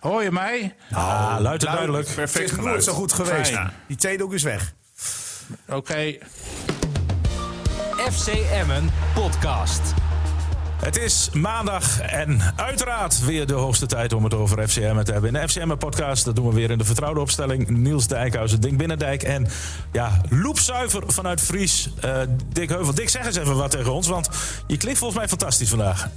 Hoor je mij? Ah, luid en duidelijk. Het Perfect is nooit zo goed geweest. Fijn. Die theedoek is weg. Oké. FC Emmen podcast. Het is maandag en uiteraard weer de hoogste tijd om het over FCM te hebben. In de FCM-podcast, dat doen we weer in de vertrouwde opstelling. Niels Dijkhuizen, Dink Binnendijk en ja, loepzuiver vanuit Fries, eh Dick Heuvel. Dick, zeg eens even wat tegen ons, want je klinkt volgens mij fantastisch vandaag.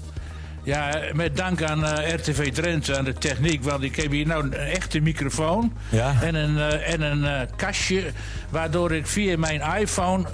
Ja, met dank aan eh, RTV Drenthe, aan de techniek. Want ik heb hier nou een echte microfoon. Ja. En een, eh, en een eh, kastje. Waardoor ik via mijn iPhone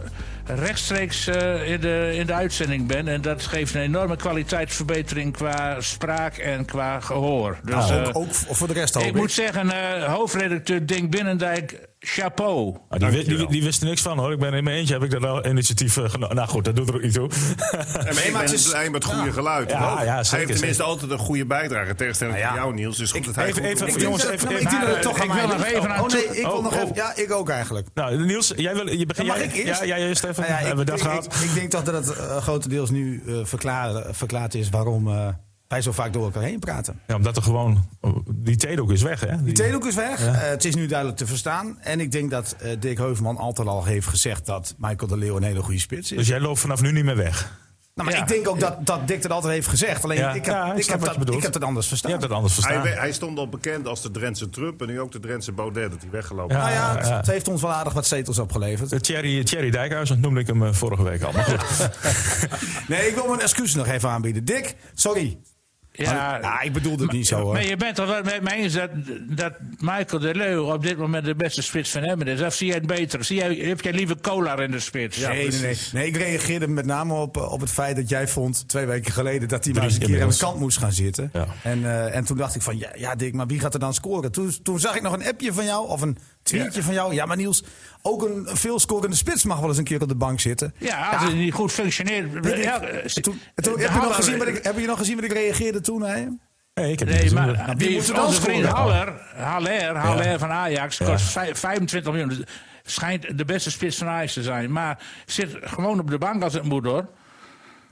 rechtstreeks in, de, in de uitzending ben. En dat geeft een enorme kwaliteitsverbetering qua spraak en qua gehoor. Dus, Nou, Ook, ook voor de rest ik moet zeggen, hoofdredacteur Dink Binnendijk, chapeau. Ah, die, wi- die, die wist er niks van hoor. Ik ben in mijn eentje, heb ik dat al initiatief eh, genomen. Nou goed, dat doet er ook niet toe. En maar ben het is- blij met het goede geluid. Ja, Hij heeft tenminste zeker. altijd een goede bijdrage. Tegenstelling Nou van ja. jou, Niels. Dus goed dat hij even- goed even- jongens, Ik even- denk even- maar, ik eh, toch ik aan wil mij nog even aan Oh nee, toe- ik wil Oh, nog oh. even. Ja, ik ook eigenlijk. nou, Niels, jij, wil, je begint. Ja, mag ik eerst? Ja, jij eerst even. Nou ja, hebben we ik, dat ik, gehad? ik, denk toch dat het eh, grotendeels nu eh, verklaar- verklaard is waarom eh, wij zo vaak door elkaar heen praten. Ja, omdat er gewoon... Die theedoek is weg, hè? Die theedoek is weg. Eh, het is nu duidelijk te verstaan. En ik denk dat eh, Dick Heuvelman altijd al heeft gezegd dat Michael de Leeuw een hele goede spits is. Dus jij loopt vanaf nu niet meer weg. nou, maar ja. ik denk ook dat, dat Dick dat altijd heeft gezegd. Alleen Ja. ik, heb, Ja, ik ik, heb dat, je bedoelt. ik heb het anders verstaan. Je hebt het anders verstaan. Hij, hij stond al bekend als de Drentse Trump en nu ook de Drentse Baudet dat hij weggelopen is. nou ja, het, ja. het heeft ons wel aardig wat zetels opgeleverd. Thierry, Thierry Dijkhuizen noemde ik hem eh, vorige week al. Maar goed. Nee, ik wil mijn excuses nog even aanbieden. Dick, sorry. Ja, Ja, ik bedoelde het niet zo hoor. Maar je bent toch wel met me eens dat, dat Michael de Leeuw op dit moment de beste spits van Emmen is? Of zie jij het beter? Zie jij, heb jij liever Kolar in de spits? nee, nee, nee, nee. Ik reageerde met name op, eh, op het feit dat jij vond twee weken geleden dat hij maar eens een keer aan de kant moest gaan zitten. Ja. En, eh, en toen dacht ik van ja, ja, Dick, maar wie gaat er dan scoren? Toen, toen zag ik nog een appje van jou of een tweetje van jou. Ja, maar Niels, ook een veelscorende spits mag wel eens een keer op de bank zitten. Ja, als het niet goed functioneert. Ik. Ja, eh, toen, en toen- de heb, je nog gezien wat ik, heb je nog gezien wat ik reageerde toen? Hè? Nee, ik heb Nee, maar Nou, die, moet dan onze vriend? Haller, Haller, Haller van Ajax, Ja. kost vij- 25 miljoen. Dus schijnt de beste spits van Ajax te zijn. Maar zit gewoon op de bank als het moet hoor.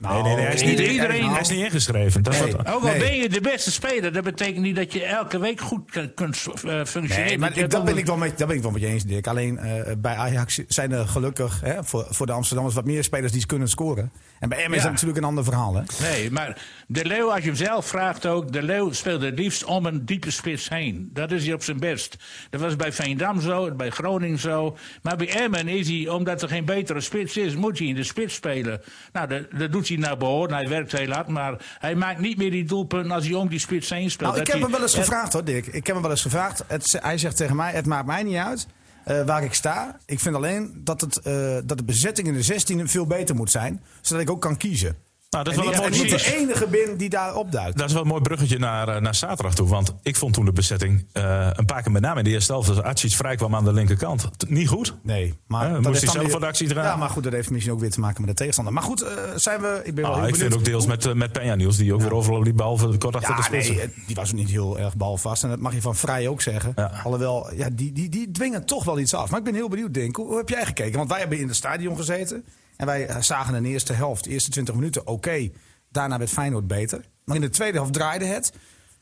Nee, nee, nee, hij is niet, Iedereen- hij is niet ingeschreven. Dat Nee. wat, Ook al Nee. ben je de beste speler, dat betekent niet dat je elke week goed kun- kunt eh, functioneren. Nee, maar ik, dat, ben ik wel met, dat ben ik wel met je eens, Dick. Alleen eh, bij Ajax zijn er gelukkig hè, voor, voor de Amsterdammers wat meer spelers die kunnen scoren. En bij Emmen is Ja. dat natuurlijk een ander verhaal. Hè? Nee, maar De Leeuw, als je hem zelf vraagt ook... De Leeuw speelt het liefst om een diepe spits heen. Dat is hij op zijn best. Dat was bij Veendam zo, bij Groningen zo. Maar bij Emmen is hij, omdat er geen betere spits is... moet hij in de spits spelen. Nou, dat, dat doet hij naar behoren. Hij werkt heel hard, maar hij maakt niet meer die doelpunten... als hij om die spits heen speelt. Nou, ik heb hem wel eens gevraagd hoor, Dick. Ik heb hem wel eens gevraagd. Het, hij zegt tegen mij, het maakt mij niet uit eh, waar ik sta. Ik vind alleen dat, het, eh, dat de bezetting in de 16 veel beter moet zijn. Zodat ik ook kan kiezen. Nou, dat is En wel niet, een en mooi niet de enige bin die daar opduikt. Dat is wel een mooi bruggetje naar, eh, naar zaterdag toe. Want ik vond toen de bezetting eh, een paar keer met name in de eerste helft... als Atsic vrij kwam aan de linkerkant. Niet goed. Nee, maar Ja, dat moest hij zelf de actie draaien? Ja, maar goed, dat heeft misschien ook weer te maken met de tegenstander. Maar goed, eh, zijn we. Ik ben wel Ah, heel ik vind ook deels met, eh, met Peña Niels... die ook weer overal liep, behalve kort achter de spitsen. nee, eh, die was niet heel erg balvast. En dat mag je van Vrij ook zeggen. Ja. Alhoewel, ja, die, die, die dwingen toch wel iets af. Maar ik ben heel benieuwd, Denk. Hoe, hoe heb jij gekeken? Want wij hebben in het stadion gezeten. En wij eh, zagen in de eerste helft, de eerste 20 minuten, oké. Daarna werd Feyenoord beter. Maar in de tweede helft draaide het.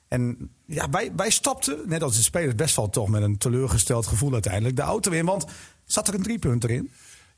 En ja, wij, wij stapten, net als de spelers, best wel toch met een teleurgesteld gevoel uiteindelijk de auto in. Want zat er een driepunter in?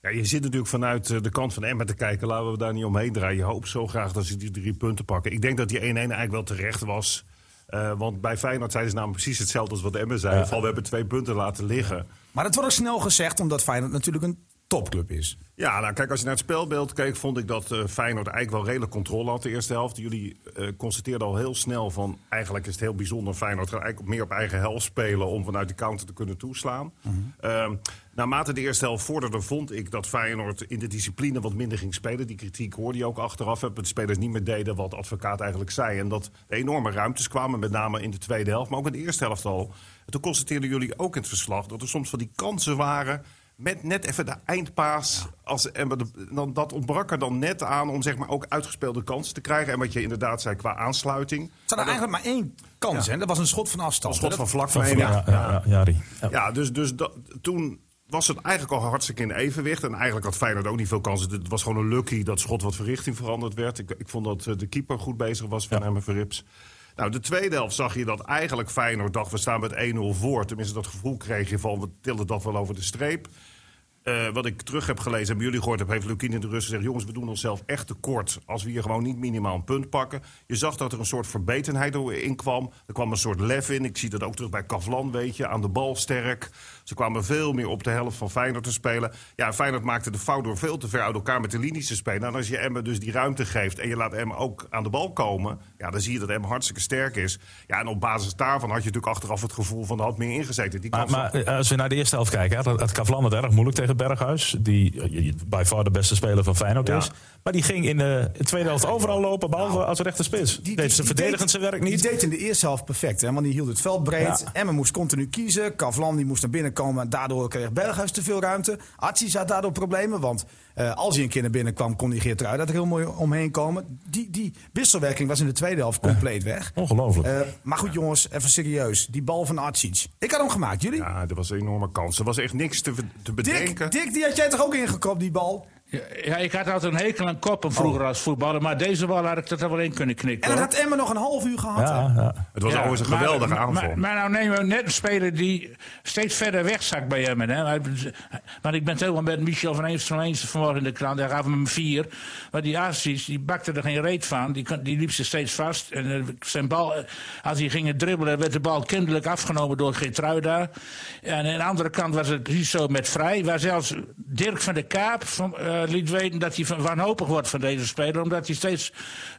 Ja, je zit natuurlijk vanuit eh, de kant van Emmen te kijken. Laten we daar niet omheen draaien. Je hoopt zo graag dat ze die drie punten pakken. Ik denk dat die 1-1 eigenlijk wel terecht was. Eh, want bij Feyenoord zeiden ze namelijk precies hetzelfde als wat Emmen zei. Van, we hebben twee punten laten liggen. Maar dat wordt ook snel gezegd, omdat Feyenoord natuurlijk een topclub is. Ja, nou kijk, als je naar het spelbeeld keek, vond ik dat eh, Feyenoord eigenlijk wel redelijk controle had de eerste helft. Jullie eh, constateerden al heel snel van, eigenlijk is het heel bijzonder. Feyenoord gaat eigenlijk meer op eigen helft spelen om vanuit de counter te kunnen toeslaan. Ehm, naarmate de eerste helft vorderde, vond ik dat Feyenoord in de discipline wat minder ging spelen. Die kritiek hoorde je ook achteraf. Dat de spelers niet meer deden wat advocaat eigenlijk zei. En dat er enorme ruimtes kwamen, met name in de tweede helft, maar ook in de eerste helft al. En toen constateerden jullie ook in het verslag dat er soms van die kansen waren met net even de eindpaas. Als, en dan, dat ontbrak er dan net aan om zeg maar, ook uitgespeelde kansen te krijgen. En wat je inderdaad zei qua aansluiting. Er zat er eigenlijk maar één kans, hè? Dat was een schot van afstand. Een schot van vlak Van- van ja, ja, ja, ja, Rie. Ja. Ja, dus, dus dat, toen was het eigenlijk al hartstikke in evenwicht. En eigenlijk had Feyenoord ook niet veel kansen. Het was gewoon een lucky dat schot wat van richting veranderd werd. Ik, ik vond dat eh, de keeper goed bezig was van Emmen Verrips. Nou, de tweede helft zag je dat eigenlijk Feyenoord dacht... we staan met 1-0 voor. Tenminste, dat gevoel kreeg je van... we tillen dat wel over de streep. Eh, wat ik terug heb gelezen, hebben jullie gehoord... heeft Lukien in de rust gezegd... jongens, we doen onszelf echt tekort... als we hier gewoon niet minimaal een punt pakken. Je zag dat er een soort verbetenheid in kwam. Er kwam een soort lef in. Ik zie dat ook terug bij Kavlan, weet je. Aan de bal sterk. Ze kwamen veel meer op de helft van Feyenoord te spelen. Ja, Feyenoord maakte de fout door veel te ver uit elkaar met de linies te spelen. En als je Emmen dus die ruimte geeft en je laat Emmen ook aan de bal komen... ja, dan zie je dat Emmen hartstikke sterk is. Ja, en op basis daarvan had je natuurlijk achteraf het gevoel van... er had meer ingezeten. Die Maar, eh, als we naar de eerste helft kijken, had had Kavlan het erg moeilijk tegen Berghuis. Die eh, bij far de beste speler van Feyenoord Ja. is. Maar die ging in de tweede helft overal lopen, behalve Nou, als rechter spits. Die, deed zijn verdedigend zijn werk niet. Die deed in de eerste helft perfect. Hè, want die hield het veld breed. Ja. Emmen moest continu kiezen. Kavlan die moest naar binnen komen. Daardoor kreeg Berghuis te veel ruimte. Atsi had daardoor problemen. Want eh, als hij een keer naar binnen kwam, kon die Geert er heel mooi omheen komen. Die, die wisselwerking was in de tweede helft compleet weg. Ongelooflijk. Eh, maar goed jongens, even serieus. Die bal van Atsic. Ik had hem gemaakt. Jullie? Ja, dat was een enorme kans. Er was echt niks te, te bedenken. Dick, Dick, die had jij toch ook ingekopt, die bal? Ja, ik had altijd een hekel aan koppen vroeger als voetballer. Maar deze bal had ik er wel in kunnen knikken. En dan hoor. had Emmen nog een half uur gehad. ja, ja. Het was Ja, overigens een geweldige maar- aanval. Maar, maar nou nemen we net een speler die steeds verder wegzakt bij hem. Hè? Maar- Want ik ben het helemaal met Michel van Eens van Eens vanmorgen in de krant. Daar gaven we hem vier. Maar die Aziz, die bakte er geen reet van. Die, die liep ze steeds vast. En eh, zijn bal, eh, als hij ging dribbelen, werd de bal kinderlijk afgenomen door Geertruida. En aan de andere kant was het precies zo met Vrij. Waar zelfs Dirk van der Kaap van, eh, liet weten dat hij van- wanhopig wordt van deze speler. Omdat hij steeds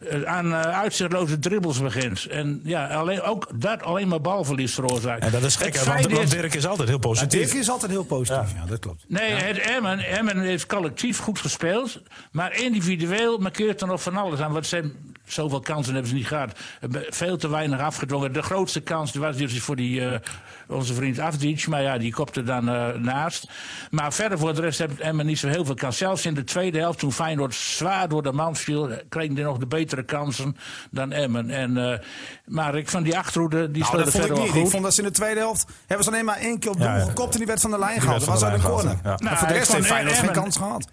eh, aan eh, uitzichtloze dribbles begint. En ja, alleen, ook dat alleen maar balverlies veroorzaakt. En dat is gek, want, is- Dirk is altijd heel Ja, positief. Dirk is altijd heel positief. Ja, dat klopt. Nee, het Emmen, Emmen heeft collectief goed gespeeld. Maar individueel markeert er nog van alles aan. Want ze hebben, zoveel kansen hebben ze niet gehad. Hebben Veel te weinig afgedwongen. De grootste kans die was dus voor die, eh, onze vriend Afdic. Maar ja, die kopte dan eh, naast. Maar verder voor de rest heeft Emmen niet zo heel veel kans. Zelfs in de tweede helft, toen Feyenoord zwaar door de man viel... kregen die nog de betere kansen dan Emmen. En, eh, maar ik vond die achterhoede, die Nou, speelde verder niet. wel Ik goed. vond dat ze in de tweede helft... hebben ze alleen maar één keer op Ja, ja. gekopt... en die werd van de lijn gehaald. Dat was van uit de de corner. ja. Nou, voor de ik rest heeft Feyenoord geen kans gehad.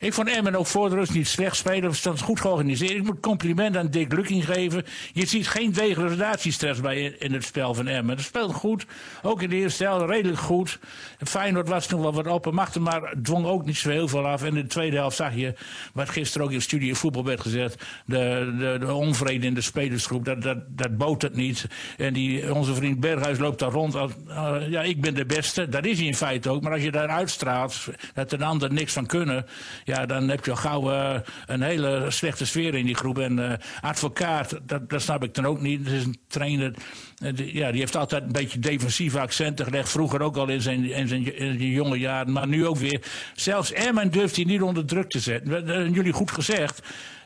Ik vond Emmen ook voor de rust niet slecht spelen. Ze stonden goed georganiseerd. Ik moet compliment aan Dick Lukking geven. Je ziet geen degradatiestress bij in het spel van Emmen. Het speelt goed. Ook in de eerste helft redelijk goed. Feyenoord was toen wel wat oppermachtig, maar dwong ook niet zo heel veel af. En in de tweede helft zag je, wat gisteren ook in studie voetbal werd gezegd... de, de, de onvrede in de spelersgroep, dat, dat, dat bood het niet. En die, onze vriend Berghuis loopt daar rond als... eh, ja, ik ben de beste. Dat is hij in feite ook. Maar als je daar uitstraalt dat de ander niks van kunnen... ja, dan heb je al gauw eh, een hele slechte sfeer in die groep. En eh, advocaat, dat, dat snap ik dan ook niet. Het is een trainer... eh, ja, die heeft altijd een beetje defensieve accenten gelegd. Vroeger ook al in zijn, in zijn, in zijn jonge jaren. Maar nu ook weer. Zelfs Emmen durft hij niet onder druk te zetten. Dat hebben jullie goed gezegd.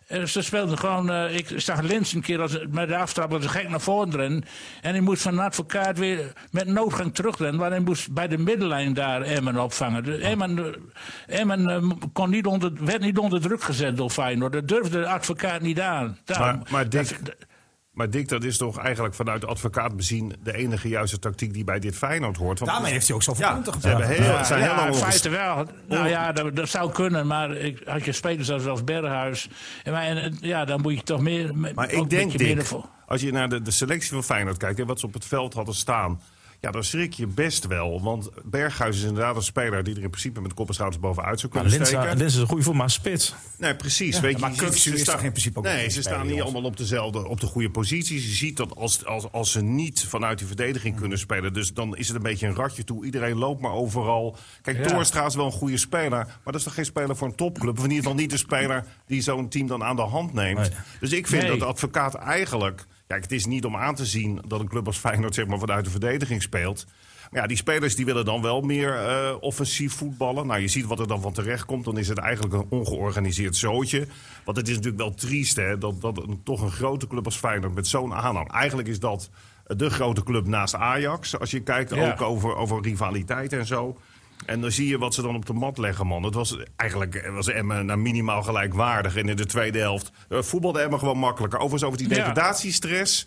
Eh, Ze speelden gewoon. eh, ik zag Lens een keer als, met de aftrap als een gek naar voren rennen. En hij moest van een advocaat weer met noodgang terugrennen. Maar hij moest bij de middenlijn daar Emmen opvangen. De Emmen, eh, Emmen eh, kon niet onder, werd niet onder druk gezet door Feyenoord. Dat durfde de advocaat niet aan. Daarom- Maar- maar Dick- dat- Maar Dick, dat is toch eigenlijk vanuit de advocaat bezien... de enige juiste tactiek die bij dit Feyenoord hoort. Want Daarmee heeft hij ook zoveel ja, punten ze gepakt. hebben heel, Ja, zijn ja, in feite wel. Nou ja, dat, dat zou kunnen, maar ik, had je spelers als, als Berghuis. En, maar, en, ja, dan moet je toch meer. met- Maar ik denk, Dick, als je naar de, de selectie van Feyenoord kijkt... en wat ze op het veld hadden staan... ja, dan schrik je best wel. Want Berghuis is inderdaad een speler... die er in principe met kop en schouders bovenuit zou Maar kunnen Lins, steken. Lins is een goede voet, maar spits. Nee, precies. weet je, maar je ziet- ze staan- in principe ook Nee, ze staan niet jongens. allemaal op, dezelfde, op de goede posities. Je ziet dat als, als, als ze niet vanuit die verdediging kunnen spelen... dus dan is het een beetje een ratje toe. Iedereen loopt maar overal. Kijk, Ja. Is wel een goede speler... maar dat is toch geen speler voor een topclub? Of in ieder geval niet de speler die zo'n team dan aan de hand neemt. Nee. Dus ik vind Nee. dat de advocaat eigenlijk... Kijk, het is niet om aan te zien dat een club als Feyenoord... zeg maar vanuit de verdediging speelt... Maar ja, die spelers die willen dan wel meer eh, offensief voetballen. Nou, je ziet wat er dan van terecht komt. Dan is het eigenlijk een ongeorganiseerd zootje. Want het is natuurlijk wel triest hè, dat, dat een, toch een grote club als Feyenoord met zo'n aanhang... Eigenlijk is dat de grote club naast Ajax. Als je kijkt Ja. ook over, over rivaliteit en zo. En dan zie je wat ze dan op de mat leggen, man. Het was eigenlijk was Emmen nou, minimaal gelijkwaardig. En in de tweede helft eh, voetbalde Emmen gewoon makkelijker. Overigens over die degradatiestress...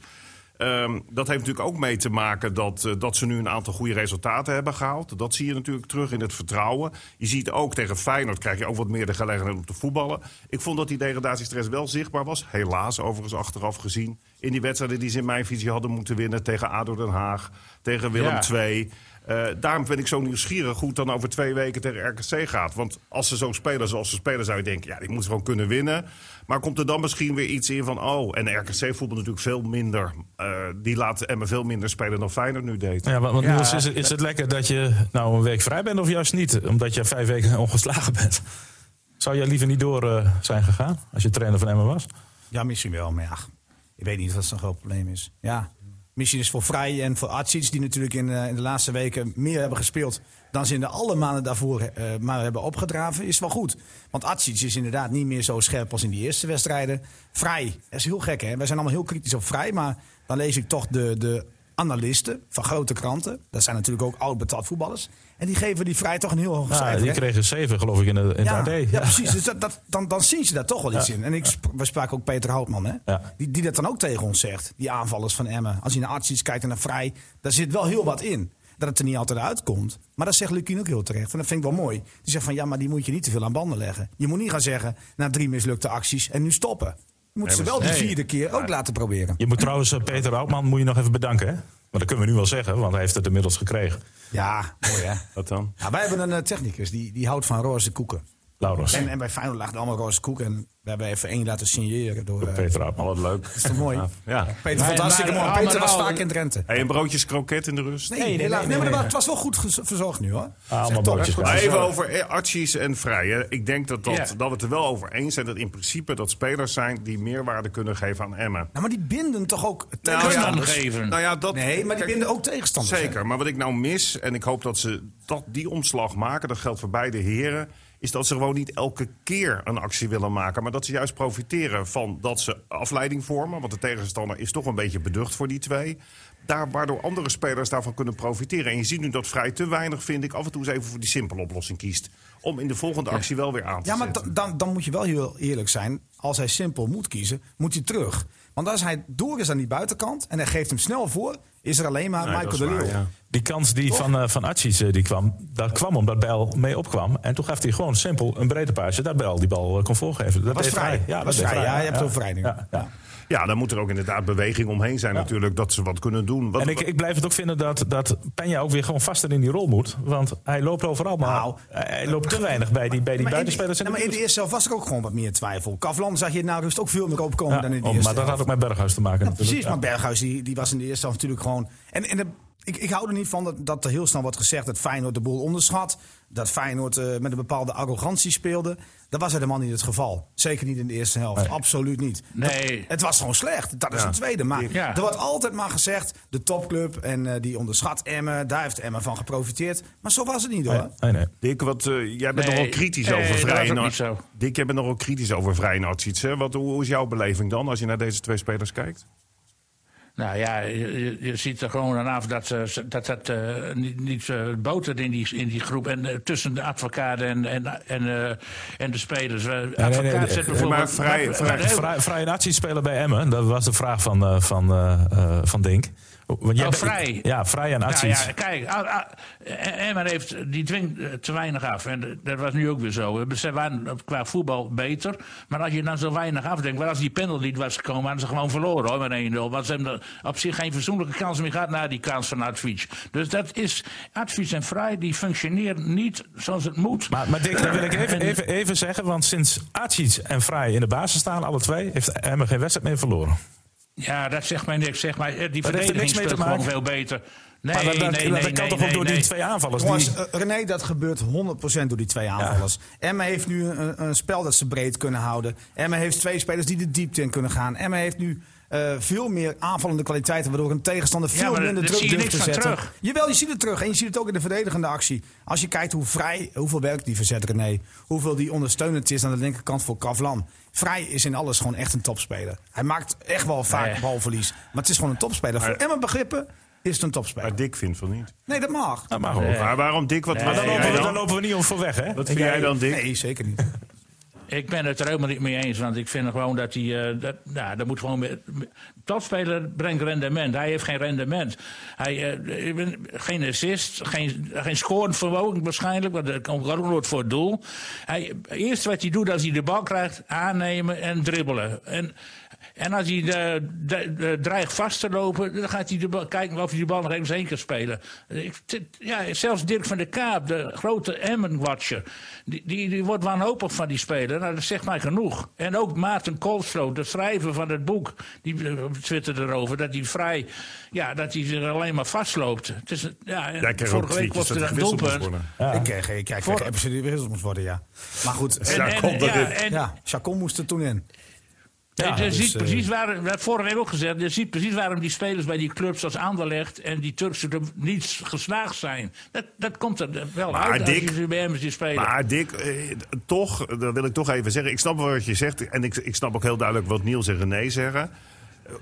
Ehm, dat heeft natuurlijk ook mee te maken dat, eh, dat ze nu een aantal goede resultaten hebben gehaald. Dat zie je natuurlijk terug in het vertrouwen. Je ziet ook tegen Feyenoord krijg je ook wat meer de gelegenheid om te voetballen. Ik vond dat die degradatiestress wel zichtbaar was. Helaas overigens achteraf gezien. in die wedstrijden die ze in mijn visie hadden moeten winnen. Tegen ADO Den Haag, tegen Willem Ja. Eh, daarom ben ik zo nieuwsgierig hoe het dan over twee weken tegen RKC gaat. Want als ze zo spelen zoals ze spelen, zou je denken... ja, die moeten gewoon kunnen winnen. Maar komt er dan misschien weer iets in van... oh, en de RKC voetbal natuurlijk veel minder. eh, die laat Emmen veel minder spelen dan Feyenoord nu deed. Ja, want Ja. Niels, is, het- is het lekker dat je nou een week vrij bent of juist niet? Omdat je vijf weken ongeslagen bent. Zou jij liever niet door eh, zijn gegaan als je trainer van Emmen was? Ja, misschien wel, maar ja, ik weet niet of dat zo'n groot probleem is. Ja, misschien is voor Vrij en voor Atsic, die natuurlijk in, eh, in de laatste weken meer hebben gespeeld dan ze in de alle maanden daarvoor eh, maar hebben opgedraven, is wel goed. Want Atsic is inderdaad niet meer zo scherp als in die eerste wedstrijden. Vrij, dat is heel gek hè, wij zijn allemaal heel kritisch op Vrij, maar dan lees ik toch de, de analisten van grote kranten. Dat zijn natuurlijk ook oud betaald voetballers. En die geven die Vrij toch een heel hoog Ja, cijfer. die hè? kregen zeven geloof ik in, de, in Ja, het AD. ja, precies. Dus dat, dat, dan, dan zien ze daar toch wel iets in. En ik, we spraken ook Peter Houtman, hè? Ja. Die, die dat dan ook tegen ons zegt. Die aanvallers van Emmen. Als je naar Arts kijkt en naar Vrij, daar zit wel heel wat in. Dat het er niet altijd uitkomt. Maar dat zegt Lukien ook heel terecht. En dat vind ik wel mooi. Die zegt van ja, maar die moet je niet te veel aan banden leggen. Je moet niet gaan zeggen, na drie mislukte acties en nu stoppen. Je moet Nee, ze wel die nee. vierde keer ook laten proberen. Je moet trouwens eh, Peter Houtman moet je nog even bedanken. Hè? Maar dat kunnen we nu wel zeggen, want hij heeft het inmiddels gekregen. Ja, mooi hè. Wat dan? Ja, wij hebben een eh, technicus die, die houdt van roze koeken. Laurens. En, en bij Feyenoord lag het allemaal roze koeken. En we hebben even één laten signeren door... eh, Peter Houtman. Wat leuk. is toch mooi? Ja. Peter vond Maar- mooi. Peter was allemaal- vaak in Drenthe. Hey, een broodjes kroket in de rust? Nee, nee, nee, nee, maar nee, dat- nee. het was wel goed verzorgd nu hoor. allemaal Zeg toch, broodjes kroket. even over eh, Archies en Vrij. hè. Ik denk dat, dat, dat we het er wel over eens zijn dat in principe dat spelers zijn die meerwaarde kunnen geven aan Emmen. Nou, maar die binden toch ook Nou tegenstanders? ja, geven. Nou ja, dat, Nee, maar die kijk, binden ook tegenstanders. hè? Zeker, maar wat ik nou mis, en ik hoop dat ze dat die omslag maken, dat geldt voor beide heren, is dat ze gewoon niet elke keer een actie willen maken. Maar dat ze juist profiteren van dat ze afleiding vormen. Want de tegenstander is toch een beetje beducht voor die twee. Daar, waardoor andere spelers daarvan kunnen profiteren. En je ziet nu dat Vrij te weinig, vind ik, af en toe eens even voor die simpele oplossing kiest. Om in de volgende actie wel weer aan te Ja, maar zetten. dan- dan, dan moet je wel heel eerlijk zijn. Als hij simpel moet kiezen, moet hij terug. Want als hij door is aan die buitenkant en hij geeft hem snel voor, is er alleen maar Nee, Michael de Leeuw. ja. Die kans die van, uh, van Atjes uh, die kwam, dat kwam omdat Bijl mee opkwam. En toen gaf hij gewoon simpel een breedte paasje. Dat Bijl die bal uh, kon voorgeven. Dat was vrij. Ja, Dat was vrij. Ja, je hebt het over vrij nu. Ja, ja. Dan moet er ook inderdaad beweging omheen zijn natuurlijk. Dat ze wat kunnen doen. Wat, En ik, ik blijf het ook vinden dat, dat Penja ook weer gewoon vaster in die rol moet. Want hij loopt overal, maar Nou, hij loopt te weinig bij die, bij die Maar in, buitenspelers. in de maar in de eerste helft was er ook gewoon wat meer twijfel. Kavlan zag je nou rust ook veel meer opkomen Ja, dan in de oh, eerste maar dat had ook met Berghuis te maken. Ja, natuurlijk. precies, maar Berghuis die, die was in de eerste helft natuurlijk gewoon... En, en de- ik, ik hou er niet van dat, dat er heel snel wordt gezegd dat Feyenoord de boel onderschat. Dat Feyenoord eh, met een bepaalde arrogantie speelde. Dat was helemaal niet het geval. Zeker niet in de eerste helft. Absoluut niet. Nee. Dat- het was gewoon slecht. Dat is Ja. een tweede. Maar Ja. er wordt altijd maar gezegd, de topclub en eh, die onderschat Emmen. Daar heeft Emmen van geprofiteerd. Maar zo was het niet hoor. Nee, nee, nee. Dick, wat, eh, jij bent Nee, nogal kritisch nee, over zo. Dick, jij bent nogal kritisch over hè? Wat, hoe, hoe is jouw beleving dan als je naar deze twee spelers kijkt? Nou ja, je, ziet er gewoon aan af dat ze- dat, dat eh, niet, niet eh, botert in die, in die groep. En eh, tussen de advocaat en, en, en, eh, en de spelers. Advocaat nee, nee, zet nee, bijvoorbeeld... maar vrij- vrij- maar heel- Vrij, vrij natie spelen bij Emmen, dat was de vraag van, eh, van, eh, eh, van Dink. Want jij Oh, vrij. Ja, vrij en Nou Atsic. ja, kijk, ah, ah, Emmen heeft, die dwingt eh, te weinig af. En eh, dat was nu ook weer zo. Ze waren qua voetbal beter. Maar als je dan zo weinig afdenkt... Maar als die penalty niet was gekomen, hadden ze gewoon verloren hoor, met 1-0. Want ze hebben op zich geen fatsoenlijke kans meer gehad... na die kans van Advies. Dus dat is... Advies en Vrij, die functioneren niet zoals het moet. Maar, maar Dick, dat wil ik even, En- even, even zeggen. Want sinds Atsic en Vrij in de basis staan, alle twee, heeft Emmen geen wedstrijd meer verloren. Ja, dat zegt mij niks. Zeg maar, eh, die Dat heeft er verdediging niks speelt gewoon veel beter. Nee, maar dat, dat, nee, dat nee, kan nee, toch nee, ook door nee. die twee aanvallers? Jongens, Die, eh, René, dat gebeurt 100% door die twee aanvallers. Emma heeft nu een, een spel dat ze breed kunnen houden. Emma heeft twee spelers die de diepte in kunnen gaan. Emma heeft nu eh, veel meer aanvallende kwaliteiten... waardoor een tegenstander veel minder druk durft te zetten. terug. Jawel, je ziet het terug. En je ziet het ook in de verdedigende actie. Als je kijkt hoe vrij, hoeveel werk die verzet René... hoeveel die ondersteunend is aan de linkerkant voor Kavlan. Vrij is in alles gewoon echt een topspeler. Hij maakt echt wel vaak Nee. balverlies. Maar het is gewoon een topspeler. Voor Emma begrippen is het een topspeler. Maar Dick vindt van niet. Nee, dat mag. dat mag ook. Nee. Maar waarom Dick? Wat, Nee, wat Dan, lopen we, dan dan? lopen we niet om voor weg, hè? Wat vind jij dan, Dick? Nee, zeker niet. Ik ben het er helemaal niet mee eens. Want ik vind gewoon dat hij. eh, dat, nou, dat moet gewoon. meer- Topspeler brengt rendement. Hij heeft geen rendement. Hij eh, geen assist. Geen, geen vermogen waarschijnlijk. Want dat komt nooit voor het doel. Hij, eerst wat hij doet als hij de bal krijgt. aannemen en dribbelen. En En als hij eh, de, de- dreigt vast te lopen, dan gaat hij de bal, kijken of hij de bal nog eens één kan spelen. Ik, dit- ja, zelfs Dirk van der Kaap, de grote Emmen-watcher, die, die, die wordt wanhopig van die speler. Nou, dat zegt mij genoeg. En ook Maarten Koolstroot, de schrijver van het boek, die eh, twitterde erover dat hij vrij, ja, dat hij zich alleen maar vastloopt. Het is, ja, vorige week was er er een doelpunt. worden. Ik kreeg, ik kreeg, ik kreeg episode die gewisseld moest worden, ja. Maar goed, En, Ja, en- ja, en- ja, Chacon moest er toen in. Ja, je dus, ziet eh, precies waar, vorige week ook gezegd, je ziet precies waarom die spelers bij die clubs als Anderlecht en die Turkse club niet geslaagd zijn. Dat, dat komt er wel Maar uit Dick- als je ze bij hem ziet spelen. Maar Dick, eh, toch, dat wil ik toch even zeggen. Ik snap wat je zegt. En ik, ik snap ook heel duidelijk wat Niels en René zeggen.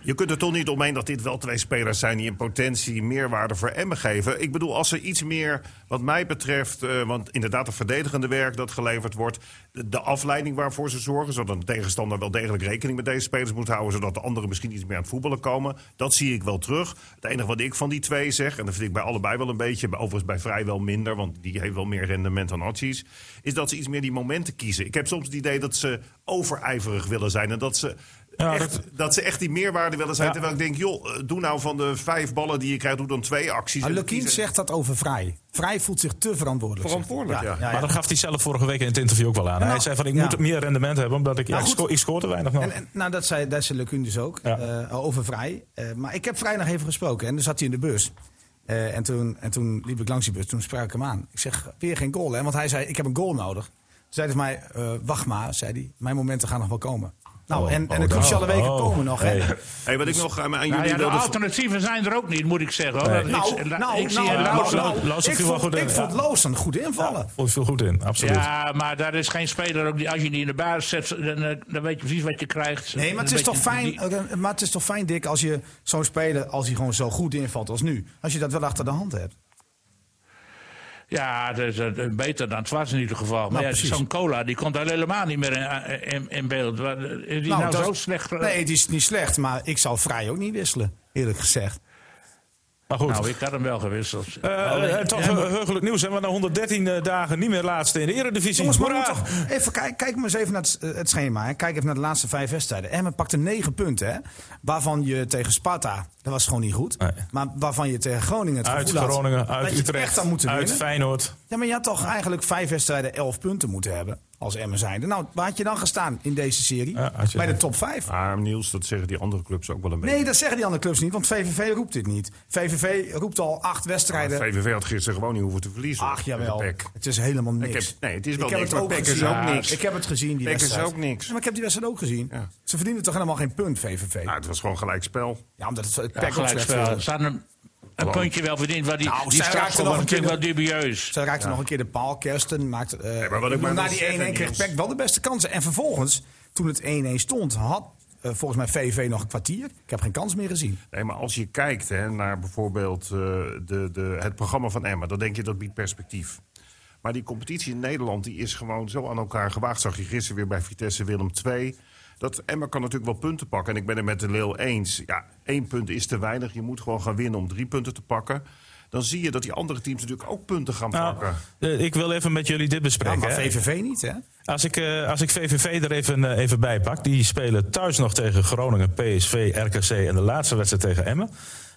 Je kunt er toch niet omheen dat dit wel twee spelers zijn die in potentie meerwaarde voor Emmen geven. Ik bedoel, als er iets meer, wat mij betreft, eh, want inderdaad het verdedigende werk dat geleverd wordt, de, afleiding waarvoor ze zorgen, zodat een tegenstander wel degelijk rekening met deze spelers moet houden, zodat de anderen misschien iets meer aan het voetballen komen, dat zie ik wel terug. Het enige wat ik van die twee zeg, en dat vind ik bij allebei wel een beetje, overigens bij vrijwel minder, want die heeft wel meer rendement dan Archie's, is dat ze iets meer die momenten kiezen. Ik heb soms het idee dat ze overijverig willen zijn en dat ze Ja, echt, dat- dat... ze echt die meerwaarde willen zijn. Ja. Terwijl ik denk, joh, eh, doe nou van de vijf ballen die je krijgt, doe dan twee acties. Maar Lukien kiezen- zegt dat over Vrij. Vrij voelt zich te verantwoordelijk. Verantwoordelijk, ja. Maar dat gaf hij zelf vorige week in het interview ook wel aan. Nou, hij zei van, ik ja. moet meer rendement hebben, omdat ik, Nou, ik, sco ik scoor te weinig nog. En, en, nou, dat zei, dat zei Lukien dus ook, Ja. eh, over Vrij. Eh, maar ik heb Vrij nog even gesproken en toen zat hij in de bus. Eh, en, toen, en toen liep ik langs die bus, toen sprak ik hem aan. Ik zeg, weer geen goal hè? Want hij zei, ik heb een goal nodig. Toen zei hij tegen mij, eh, wacht maar, zei hij. Mijn momenten gaan nog wel komen. Nou, Oh, en, en oh, de cruciale nou, weken oh, komen nog. hey. Hè? Hey, wat ik nog aan, aan nou, jullie ja, de alternatieven zijn er ook niet, moet ik zeggen. Hoor. Nou, ik, nou, ik zie nou, nou, nou, ik vond, Loosen goed invallen. Vond veel goed in, absoluut. Ja, maar daar is geen speler ook die, als je die in de basis zet, dan, eh, dan weet je precies wat je krijgt. Nee, maar het is toch fijn, die- eh, maar het is toch fijn, Dick, als je zo'n speler, als hij gewoon zo goed invalt als nu, als je dat wel achter de hand hebt. Ja, dat is beter dan het was in ieder geval. Maar Nou, ja, zo'n cola die komt al helemaal niet meer in, in, in beeld. Is die nou, dat zo slecht? Nee, het is niet slecht, maar ik zal vrij ook niet wisselen, eerlijk gezegd. Maar goed. Nou, ik had hem wel gewisseld. Eh, eh, toch Ja, eh, heugelijk nieuws. Hè? We na 113 eh, dagen niet meer laatste in de Eredivisie. Jongens, maar toch even kijk, kijk maar eens even naar het, het schema. Hè. Kijk even naar de laatste vijf wedstrijden. Emmen pakte negen punten, hè, waarvan je tegen Sparta, dat was gewoon niet goed. Nee. Maar waarvan je tegen Groningen het Uit had Groningen, uit Utrecht, echt had moeten uit winnen. Feyenoord. Ja, maar je had toch eigenlijk vijf wedstrijden elf punten moeten hebben als Emmen zijnde. Nou, waar had je dan gestaan in deze serie? Ja, Bij de top vijf. Maar Niels, dat zeggen die andere clubs ook wel een beetje. Nee, dat zeggen die andere clubs niet, want VVV roept dit niet. VVV roept al acht wedstrijden. VVV had gisteren gewoon niet hoeven te verliezen. Ach jawel, het is helemaal niks. heb- nee, het is wel Ik heb niks, het is gezien. ook niks. Ik heb het gezien, die is ook niks. Ja, maar ik heb die wedstrijd ook gezien. Ja. Ze verdienen toch helemaal geen punt, VVV. Nou, het was gewoon gelijk spel. Ja, omdat het, het Ja, ook slecht een, puntje wel verdiend, maar die, Nou, die was een keer natuurlijk wel dubieus. Ze raakte nog een keer de paal. Kersten maakte... eh, maar wat ik maar na die 1-1 zeggen, kreeg Niels. PEC wel de beste kansen. En vervolgens, toen het 1-1 stond, had eh, volgens mij VVV nog een kwartier. Ik heb geen kans meer gezien. Nee, maar als je kijkt hè, naar bijvoorbeeld eh, de, de, het programma van Emma, dan denk je dat biedt perspectief. Maar die competitie in Nederland die is gewoon zo aan elkaar gewaagd. Zag je gisteren weer bij Vitesse Willem II. Dat Emma kan natuurlijk wel punten pakken. En ik ben het met de Leeuw eens. Ja, één punt is te weinig. Je moet gewoon gaan winnen om drie punten te pakken. Dan zie je dat die andere teams natuurlijk ook punten gaan Nou, pakken. eh, ik wil even met jullie dit Ja, bespreken. maar. VVV niet, hè? Als ik, eh, als ik VVV er even, eh, even bij pak. Die spelen thuis nog tegen Groningen, PSV, RKC en de laatste wedstrijd tegen Emmen.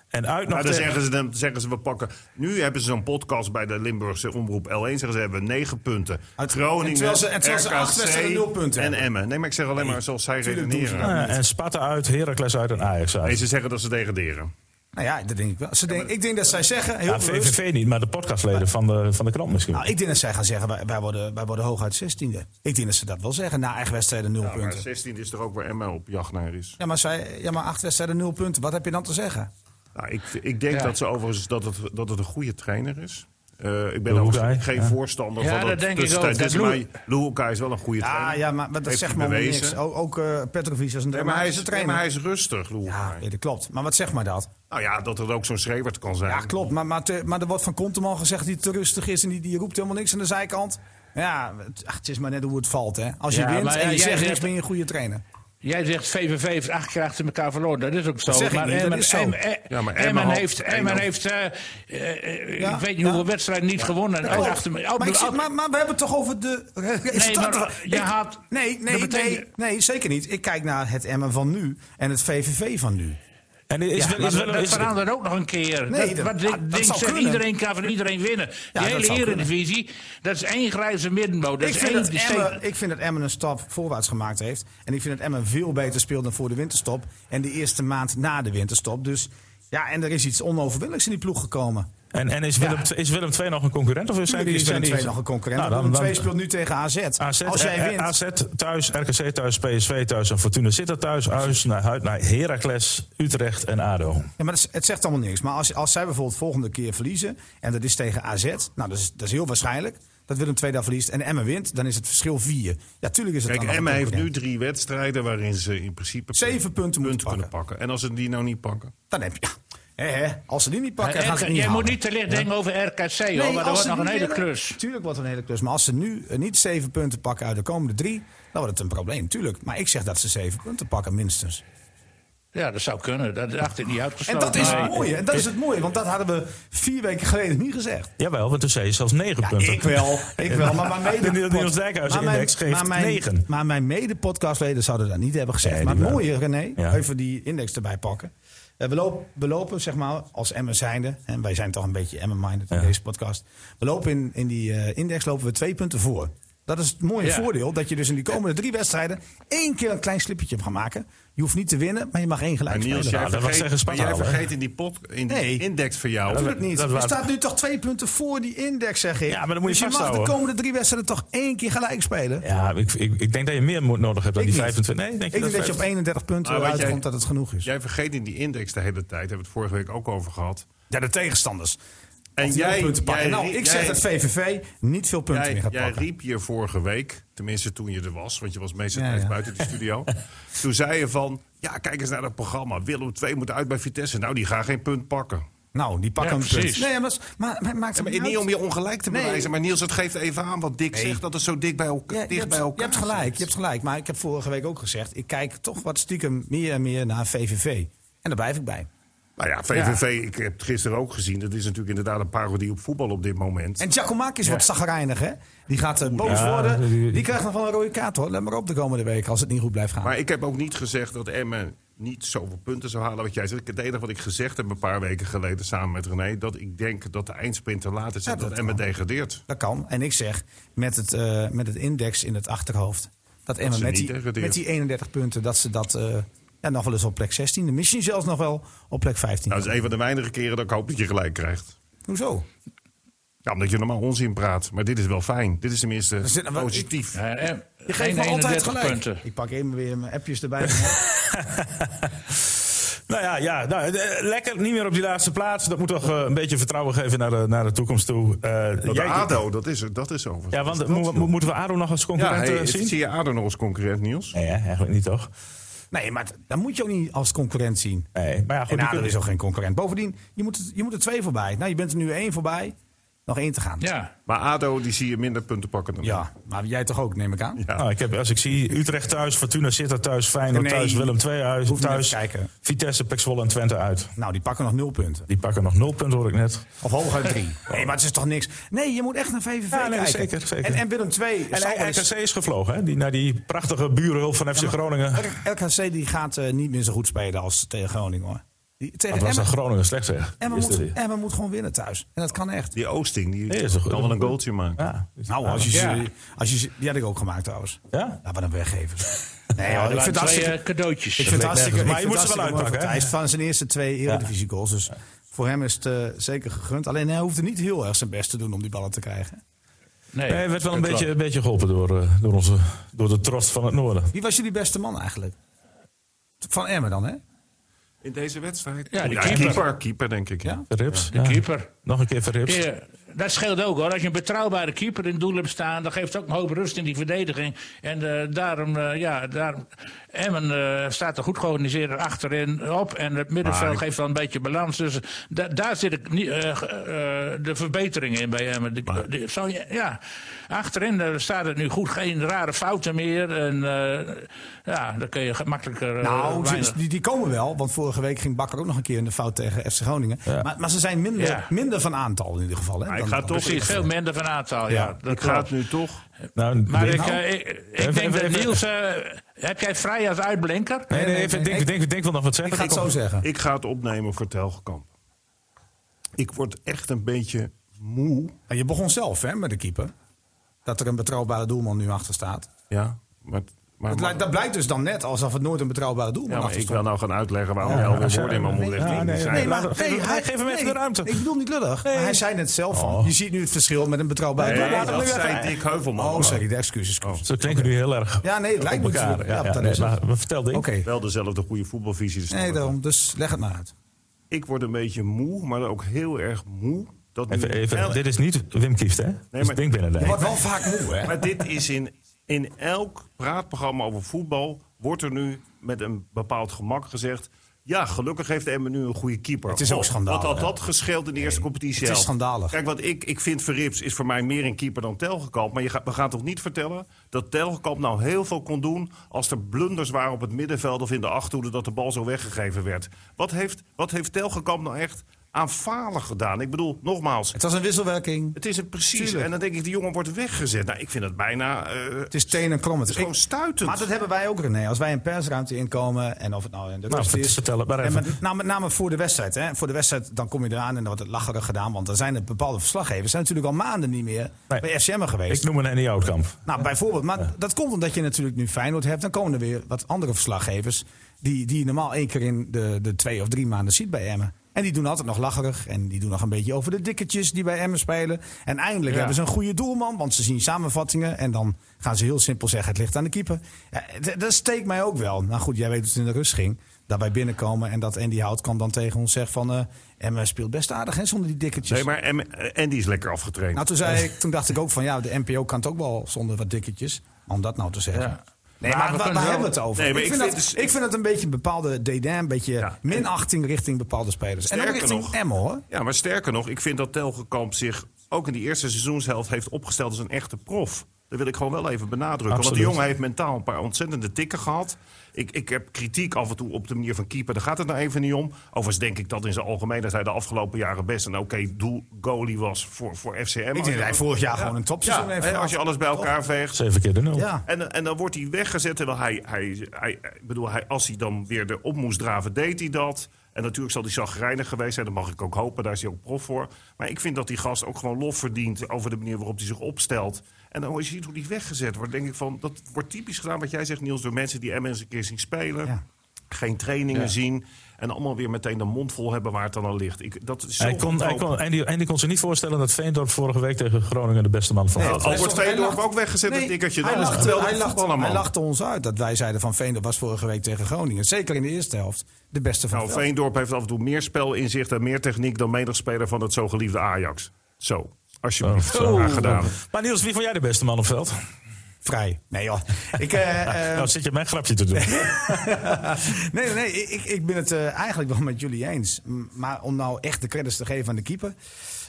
En uit nog Maar dan tegen- zeggen ze, dan zeggen ze, we pakken... Nu hebben ze zo'n podcast bij de Limburgse Omroep L1. Zeggen ze, hebben negen punten. Uit- Groningen, en terwijl ze- en terwijl ze acht wedstrijden nul punten En. Emmen. Nee, maar ik zeg alleen maar zoals zij redeneren. Ah, en Sparta uit, Heracles uit en Ajax uit. Nee, ze zeggen dat ze degraderen. Nou ja, dat denk ik wel. Ze denk, ik denk dat zij zeggen, heel Ja, bewust... VVV niet, maar de podcastleden van de, van de krant misschien. Nou, ik denk dat zij gaan zeggen, wij, wij, worden, wij worden hooguit 16e. Ik denk dat ze dat wel zeggen, na eigen wedstrijden nul Ja, maar punten. 16 is er ook waar Emmen op jacht naar is. Ja maar, zij, ja, maar acht wedstrijden nul punten. Wat heb je dan te zeggen? Nou, ik, ik denk Ja. dat ze overigens dat het, dat het een goede trainer is. Eh, ik ben overigens geen ja. voorstander Ja, van dat het denk ik tussentijd. ook. Dat Dus, Lu- maar Luhukai is wel een goede Ja, trainer. ja maar, maar dat Heeft zegt maar niks. Ook, ook eh, Petrovic is een Nee, maar hij is, nee, trainer. maar hij is rustig, Ja, Luhukai. nee, dat klopt. Maar wat zegt maar dat? Nou ja, dat er ook zo'n schreeuwert kan zijn. Ja, klopt. Maar, maar, te- maar er wordt van Konteman gezegd die te rustig is en die, die roept helemaal niks aan de zijkant. Ja, het, ach, het is maar net hoe het valt. Hè. Als je Ja, wint maar en je zegt- niks, ben je een goede trainer. Jij zegt VVV heeft acht keer achter elkaar verloren. Dat is ook zo. zeg ik niet, dat Emmen, zo. Emmen- eh, Ja, maar Emmen heeft, Emmen heeft eh, eh, eh, Ja, ik weet niet ja. hoeveel wedstrijden niet gewonnen. Ook achter, maar, ik zeg- ook- maar, maar we hebben het toch over de resultaten. maar je Ik- had- nee, nee, betekent- nee, nee, zeker niet. Ik kijk naar het Emmen van nu en het VVV van nu. En is, Ja, dat, wel- dat is- verandert ook nog een keer. Nee, dat, wat dat Ding zegt, iedereen kan van iedereen winnen. Ja, de hele eredivisie, dat is één grijze middenmoot. Dat Ik is vind, één dat Emmen, ik vind dat Emmen een stap voorwaarts gemaakt heeft. En ik vind dat Emmen veel beter speelt dan voor de winterstop. En de eerste maand na de winterstop. Dus ja, en er is iets onoverwinnelijks in die ploeg gekomen. En, en is, Willem, is Willem II nog een concurrent? Of zijn Tuurlijk die, is zijn Willem die II nog een concurrent. Nou, dan- Willem II speelt nu tegen AZ. AZ, Als jij eh, wint. AZ thuis, RKC thuis, PSV thuis en Fortuna Sittard thuis. Huis naar, uit naar Heracles, Utrecht en ADO. Ja, maar is- het zegt allemaal niks. Maar als, als zij bijvoorbeeld volgende keer verliezen. en dat is tegen AZ. Nou, dat is, dat is heel waarschijnlijk. Dat Willem II daar verliest en Emmen wint. dan is het verschil vier. Ja, tuurlijk is het Kijk, Emma heeft nu drie wedstrijden waarin ze in principe Zeven punten moeten kunnen pakken. En als ze die nou niet pakken? Dan heb je. Ja, hè, hè, als ze die niet pakken, gaan ze het niet Jij moet niet te licht denken over RKC, hoor, maar dat wordt nog een hele winnen- klus. Tuurlijk wordt het een hele klus. Maar als ze nu niet zeven punten pakken uit de komende drie, dan wordt het een probleem. Tuurlijk. Maar ik zeg dat ze zeven punten pakken, minstens. Ja, dat zou kunnen. Dat dacht ik niet En uitgesloten. dat is het mooie. En dat is het mooie, want dat hadden we vier weken geleden niet gezegd. Jawel, want toen zei je zelfs negen punten. Ik wel, ik wel. Maar mijn mede De Niels Dijkhuizen maar mijn- index geeft maar mijn- negen. Maar mijn mede-podcastleden zouden dat niet hebben gezegd. Nee, maar het mooie, René, Ja. even die index erbij pakken. Eh, we, lopen, we lopen, zeg maar, als Emmen zijnde, en wij zijn toch een beetje Emmen-minded in Ja. deze podcast. We lopen in, in die eh, index lopen we twee punten voor. Dat is het mooie Ja. voordeel, dat je dus in die komende drie wedstrijden één keer een klein slippertje gaat maken. Je hoeft niet te winnen, maar je mag één gelijk Maar Niels, spelen. jij dat was vergeet, maar jij al, hè? vergeet in die, pot, in die Nee. index van jou. Natuurlijk niet. dat Er waren- staat nu toch twee punten voor die index, zeg ik. Ja, maar dan moet je dus je mag de komende drie wedstrijden toch één keer gelijk spelen. Ja, ik, ik, ik denk dat je meer moet nodig hebt dan Ik die niet. 25. Nee, denk je Ik denk dat je op 25? 31 punten Maar wat eruit jij- komt dat het genoeg is. Jij vergeet in die index de hele tijd, hebben we het vorige week ook over gehad. Ja, de tegenstanders. En jij, punten pakken. jij, nou, ik zeg jij- dat VVV niet veel punten meer Jij, gaat jij pakken. riep hier vorige week, tenminste toen je er was, want je was meestal Ja, tijd ja. buiten de studio. toen zei je van, ja kijk eens naar dat programma. Willem II moet uit bij Vitesse. Nou, die gaan geen punt pakken. Nou, die pakken Ja, een punt. precies. Nee, maar, maar, maar maakt Ja, het maar niet uit. om je ongelijk te Nee. bewijzen, maar Niels, het geeft even aan wat Dick Nee. zegt, dat het zo dik bij, elka- Ja, je, hebt, bij elkaar je hebt gelijk, zit. je hebt gelijk. Maar ik heb vorige week ook gezegd, ik kijk toch wat stiekem meer en meer naar VVV. En daar blijf ik bij. Nou ja, VVV, ik heb het gisteren ook gezien. Dat is natuurlijk inderdaad een parodie op voetbal op dit moment. En Giacomakis wordt zagrijnig, hè? Die gaat eh, boos Ja, worden. die- Die krijgt nog wel een rode kaart, hoor. Let maar op de komende weken als het niet goed blijft gaan. Maar ik heb ook niet gezegd dat Emmen niet zoveel punten zou halen. Wat jij zegt. Het enige wat ik gezegd heb een paar weken geleden samen met René... dat ik denk dat de eindsprint te laat is Ja, en dat dat Emmen degradeert. Dat kan. En ik zeg, met het, eh, met het index in het achterhoofd... dat Emmen ze met die, met die 31 punten... dat ze dat eh, ja, nog wel eens op plek 16... misschien zelfs nog wel op plek 15. Nou, dat is een van de weinige keren dat ik hoop dat je gelijk krijgt. Hoezo? Ja, omdat je normaal onzin praat. Maar dit is wel fijn. Dit is tenminste zit- positief. Ja, eh, Je geeft me altijd 31 gelijk. punten. Ik pak even weer mijn appjes erbij. Nou ja, ja nou, eh, lekker. Niet meer op die laatste plaats. Dat moet toch eh, een beetje vertrouwen geven naar de, naar de toekomst toe. Eh, Dat jij- ADO, dat is, dat is over. Ja, want dat, mo- mo- moeten we ADO nog als ja, concurrent hey, eh, zien? zie je ADO nog als concurrent, Niels? Nee, hè, eigenlijk niet toch? Nee, maar dan moet je ook niet als concurrent zien. Nee, maar ja, goed. En die ADO kunnen- is ook geen concurrent. Bovendien, je moet, je moet er twee voorbij. Nou, je bent er nu één voorbij. Nog één te gaan. Ja, Maar ADO, die zie je minder punten pakken dan Ja, maar jij toch ook, neem ik aan? Ja. Nou, ik heb, als ik zie Utrecht thuis, Fortuna Sittard thuis, Feyenoord Nee, thuis, Willem II thuis, hoeft thuis kijken. Vitesse, Pek Zwolle en Twente uit. Nou, die pakken nog nul punten. Die pakken nog nul punten, hoor ik net. Of hooguit drie. Nee, maar het is toch niks. Nee, je moet echt naar VVV Ja, nee, kijken. zeker, zeker. En, en Willem II... En RKC is gevlogen, hè? Die, naar die prachtige burenhulp van FC Groningen. RKC die gaat eh, niet meer zo goed spelen als tegen Groningen, hoor. Tegen Dat was Emmen, dan Groningen slecht zeg. Emmen, Is moet, Emmen moet gewoon winnen thuis. En dat kan echt. Die Oosting, die Nee, is toch kan wel een goaltje maken. Ja. Nou, als je, Ja. ze, als je ze- Die had ik ook gemaakt trouwens. Ja? Ja, wat een weggever. Nee, ja ik ik vind het hartstikke... eh, cadeautjes. Ik vind het hartstikke, Maar je moet ze het wel uitpakken, voor Thijs van zijn eerste twee Eredivisie goals. Dus voor hem is het eh, zeker gegund. Alleen hij hoefde niet heel erg zijn best te doen om die ballen te krijgen. Nee, hij werd wel een beetje, een beetje geholpen door, eh, door, onze, door de trost van het noorden. Wie was jullie beste man eigenlijk? Van Emmen dan, hè? In deze wedstrijd? Ja, de Ja, keeper. keeper. Keeper, denk ik. Ja. Ja? Verrips. De keeper. Nog een keer Verrips. Ja, dat scheelt ook hoor. Als je een betrouwbare keeper in het doel hebt staan, dan geeft het ook een hoop rust in die verdediging. En eh, daarom, eh, ja, daarom. Emmen eh, staat er goed georganiseerd achterin op. En het middenveld Maar- geeft wel een beetje balans. Dus da- daar zit ik eh, eh, de verbetering in bij Emmen. Ja. Achterin eh, staat het nu goed. Geen rare fouten meer. En eh, ja, dan kun je makkelijker... eh, Nou, weinig- die, die komen wel. Want vorige week ging Bakker ook nog een keer in de fout tegen FC Groningen. Maar, maar ze zijn minder, Ja. minder van aantal in ieder geval. Hè, Maar ik dan- ga dan- toch- Precies, veel minder van aantal. Ja, Ja, dat Ik ga het klopt. nu toch... Nou, Maar Wim- ik, eh, ik, ik Even- denk dat Niels... eh, heb jij vrij als uitblinker? Nee, nee, even, denk, denk, denk wel nog wat zeggen. Ik ga het zo zeggen. Ik ga het opnemen voor Telgekamp. Ik word echt een beetje moe. En je begon zelf hè, met de keeper. Dat er een betrouwbare doelman nu achter staat. Ja, maar... maar Het lijkt- dat blijkt dus dan net alsof het nooit een betrouwbare doelman ja, achter ik wil nou gaan uitleggen waarom Ja, je- woorden in mijn mond nee, niet nee, maar Laat- geef hem- even de ruimte. Ik bedoel niet lullig. Nee. Maar hij zei net zelf. Oh. Je ziet nu het verschil met een betrouwbare Nee, doelman. dat even- zei Dick Heuvelman. Oh, sorry, de excuses. excuses. Zo klinken nu heel erg Ja, nee, het lijkt me elkaar. Ja, Ja, dat nee, is het. maar maar vertel. Oké. Wel dezelfde goede voetbalvisie. dus Nee, daarom. Dus leg het maar uit. Ik word een beetje moe, maar ook heel erg moe. Dat nu Even, even, el- dit is niet Wim Kieft, hè? is maar- binnen Je wordt wel vaak moe, hè? Maar dit is in, in elk praatprogramma over voetbal... wordt er nu met een bepaald gemak gezegd... ja, gelukkig heeft Emmen nu een goede keeper. Het is ook Oh, schandalig, Wat had dat gescheeld in de eerste competitie het is schandalig. Kijk, wat ik, ik vind Verrips is voor mij meer een keeper dan Telgekamp. Maar je gaat, we gaan toch niet vertellen dat Telgekamp nou heel veel kon doen... als er blunders waren op het middenveld of in de achterhoede... dat de bal zo weggegeven werd. Wat heeft, wat heeft Telgekamp nou echt aan falen gedaan? Ik bedoel, nogmaals... Het was een wisselwerking. Het is het precies. Tuurlijk. En dan denk ik, die jongen wordt weggezet. Nou, ik vind het bijna... eh, Het is teen en krom. het is gewoon stuitend. Maar dat hebben wij ook, René. Als wij een persruimte inkomen en of het nou in de Nou, is. vertel het maar En even. met, nou, met name voor de wedstrijd. Hè. Voor de wedstrijd dan kom je eraan en dan wordt het lacherig gedaan. Want er zijn er bepaalde verslaggevers. zijn natuurlijk al maanden niet meer Nee. bij FCM geweest. Ik noem een Andy Oudkamp. Nou, bijvoorbeeld. Maar dat komt omdat je natuurlijk nu Feyenoord hebt. Dan komen er weer wat andere verslaggevers. Die, die je normaal één keer in de, de twee of drie maanden ziet bij Emmen. En die doen altijd nog lacherig. En die doen nog een beetje over de dikketjes die bij Emmen spelen. En eindelijk hebben ze een goede doelman. Want ze zien samenvattingen. En dan gaan ze heel simpel zeggen: het ligt aan de keeper. Ja, dat steekt mij ook wel. Nou goed, jij weet hoe het in de rust ging. Dat wij binnenkomen en dat Andy Hout kan dan tegen ons zeggen: van. eh Emmen speelt best aardig hè, zonder die dikketjes. Nee, maar Em- eh, Andy is lekker afgetraind. Nou, toen, zei ik, toen dacht ik ook van ja, de NPO kan het ook wel zonder wat dikketjes. Om dat nou te zeggen. Ja. Nee, Maar maar, we waar, kunnen waar wel- hebben we het over? Nee, maar ik, ik vind vind dat, dus- ik vind het een beetje een bepaalde dédain, een beetje Ja. minachting richting bepaalde spelers. en ook Sterker richting nog- hoor. Ja, maar sterker nog, ik vind dat Telgekamp zich ook in die eerste seizoenshelft heeft opgesteld als een echte prof. Dat wil ik gewoon wel even benadrukken. Want Absoluut. die jongen heeft mentaal een paar ontzettende tikken gehad. Ik, ik heb kritiek af en toe op de manier van keeper. Daar gaat het nou even niet om. Overigens denk ik dat in zijn algemeenheid hij de afgelopen jaren best een oké doel goalie was voor, voor FCM. Ik denk dat hij vorig jaar gewoon een topseizoen ja, heeft. Als je alles bij elkaar veegt. Zeven keer de nul. Ja. En, en dan wordt hij weggezet. Terwijl hij, hij, hij, bedoel, hij, als hij dan weer erop moest draven, deed hij dat. En natuurlijk zal hij zagrijnig geweest zijn. Dat mag ik ook hopen. Daar is hij ook prof voor. Maar ik vind dat die gast ook gewoon lof verdient over de manier waarop hij zich opstelt. En dan als je ziet hoe die weggezet wordt, denk ik van dat wordt typisch gedaan wat jij zegt, Niels, door mensen die MS een keer zien spelen. Ja. Geen trainingen zien. En allemaal weer meteen de mond vol hebben waar het dan al ligt. Ik, dat is zo Hij kon, hij kon, Andy, Andy kon zich niet voorstellen dat Veendorp vorige week tegen Groningen de beste man van Nee, had. stond- hij Veendorp lacht- ook weggezet, Nee, een tikkertje. Hij lachte, geweldige hij, lachte, hij lachte ons uit dat wij zeiden van Veendorp was vorige week tegen Groningen. Zeker in de eerste helft de beste van Nou. Veendorp heeft af en toe meer spelinzicht en meer techniek dan menig speler van het zo geliefde Ajax. Zo, alsjeblieft. Oh, zo. Graag gedaan. Maar Niels, wie vond jij de beste man op veld? Vrij. Nee joh. Ik, eh, eh, nou zit je mijn grapje te doen. nee, nee, nee. Ik, ik ben het eh, eigenlijk wel met jullie eens. Maar om nou echt de credits te geven aan de keeper...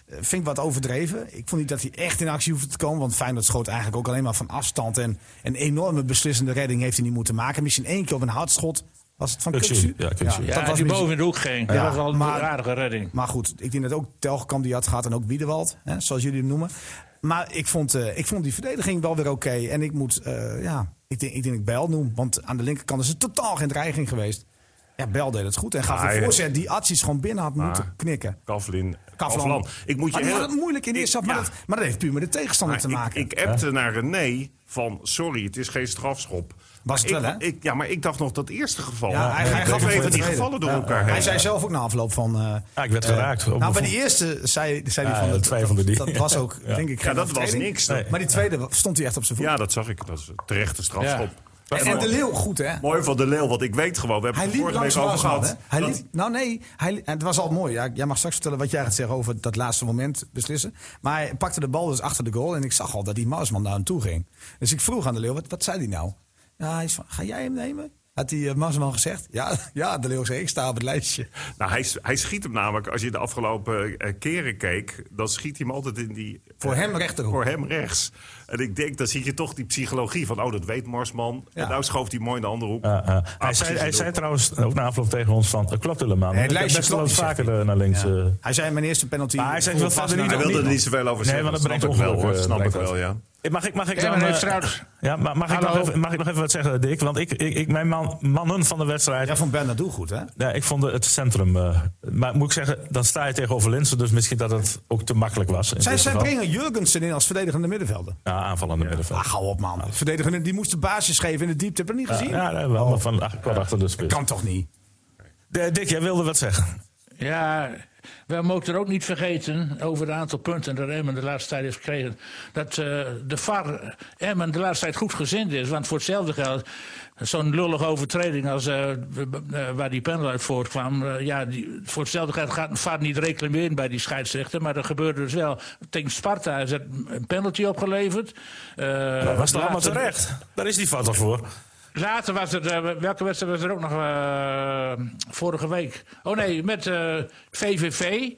vind ik wat overdreven. Ik vond niet dat hij echt in actie hoefde te komen. Want Feyenoord schoot eigenlijk ook alleen maar van afstand. En een enorme beslissende redding heeft hij niet moeten maken. Misschien één keer op een hardschot. Was het van Kuksu. Kuksu? Ja, Kuksu. Ja, dat was die mis- boven in de hoek ging. Dat Ja, was al een maar- aardige redding. Maar goed, ik denk dat ook Telgekamp die had gehad. En ook Wiedewald, hè, zoals jullie hem noemen. Maar ik vond, eh, ik vond die verdediging wel weer oké. En ik moet, eh, ja, ik denk, ik denk ik Bijl noem. Want aan de linkerkant is het totaal geen dreiging geweest. Ja, Bel deed het goed. En gaf Ah, een ja. voorzet die Atjes gewoon binnen had moeten knikken. Kavlin. Kavlan. Ik moet je maar heel... had het moeilijk in de eerste. Maar, ja. dat, maar dat heeft puur met de tegenstander Maar te maken. Ik, ik appte naar René van, sorry, het is geen strafschop. Was het wel, hè? Ik, ja, maar ik dacht nog dat eerste geval. Ja, hij- gaf even de die gevallen door Ja. elkaar Hij zei zelf ook na afloop van... eh, Ja, ik werd eh, geraakt. Nou, bij die eerste zei, zei hij Ja, van... dat twijfelde die. Dat was ook, Ja. denk ik, Ja, geen dat was niks. Nee. Maar die tweede stond hij echt op zijn voet. Ja, dat zag ik. Dat is een terechte strafschop. Ja. en, en de Leeuw goed, hè? Mooi van de Leeuw, want ik weet gewoon, we hebben Hij het vorige week over gehad. hè? Hij liep, nou nee, hij, en het was al mooi. Ja, jij mag straks vertellen wat jij gaat zeggen over dat laatste moment beslissen. Maar hij pakte de bal dus achter de goal en ik zag al dat die Marsman naar hem toe ging. Dus ik vroeg aan de Leeuw, wat, wat zei hij nou? Ja, hij is van, ga jij hem nemen? Had die uh, Marsman gezegd? Ja, ja, de Leeuw zei, ik sta op het lijstje. Nou, hij, hij schiet hem namelijk, als je de afgelopen uh, keren keek... dan schiet hij hem altijd in die... Voor hem rechterhoek. Voor hem rechts. En ik denk, dan zie je toch die psychologie van... oh, dat weet Marsman. Ja. En nou schoof hij mooi in de andere hoek. Uh, hij zei, hij zei trouwens ook na afloop tegen ons van... het klopt helemaal. Nee, het lijstje best wel vaker naar links. Ja. Hij zei mijn eerste penalty... Maar hij, zegt, wat hij wilde er niet zoveel over zeggen. Nee, want dat brengt ongeluk. Wel, snap ik wel, ja. Mag ik, mag ik ja, dan, uh, trouwens, ja, mag, ik nog even, mag ik nog even wat zeggen, Dick? Want ik, ik, ik mijn man, mannen van de wedstrijd... Ja, vond Bernardo goed, hè? Ja, ik vond het centrum... Uh, maar moet ik zeggen, dan sta je tegenover Linsen... dus misschien dat het ook te makkelijk was. Zij, zij brengen Jurgensen in als verdedigende middenvelder. Ja, aanvallende ja. middenvelder. Ah, hou op, man. Verdedigende, die moest de basis geven in de diepte. Heb dat niet gezien? Ja, ja wel, oh. maar van ach, achter de spits. Kan toch niet? De, Dick, jij wilde wat zeggen. Ja, we mogen er ook niet vergeten, over het aantal punten dat Emmen de laatste tijd heeft gekregen, dat uh, de VAR Emmen de laatste tijd goed gezind is. Want voor hetzelfde geld, zo'n lullige overtreding als uh, waar die panel uit voortkwam, uh, ja, die, voor hetzelfde geld gaat een VAR niet reclameren bij die scheidsrechter. Maar dat gebeurde dus wel. Tegen Sparta is er een penalty opgeleverd. dat was toch allemaal terecht? Daar is die VAR toch voor? Later was er, uh, welke wedstrijd was er ook nog uh, vorige week? Oh nee, met VVV.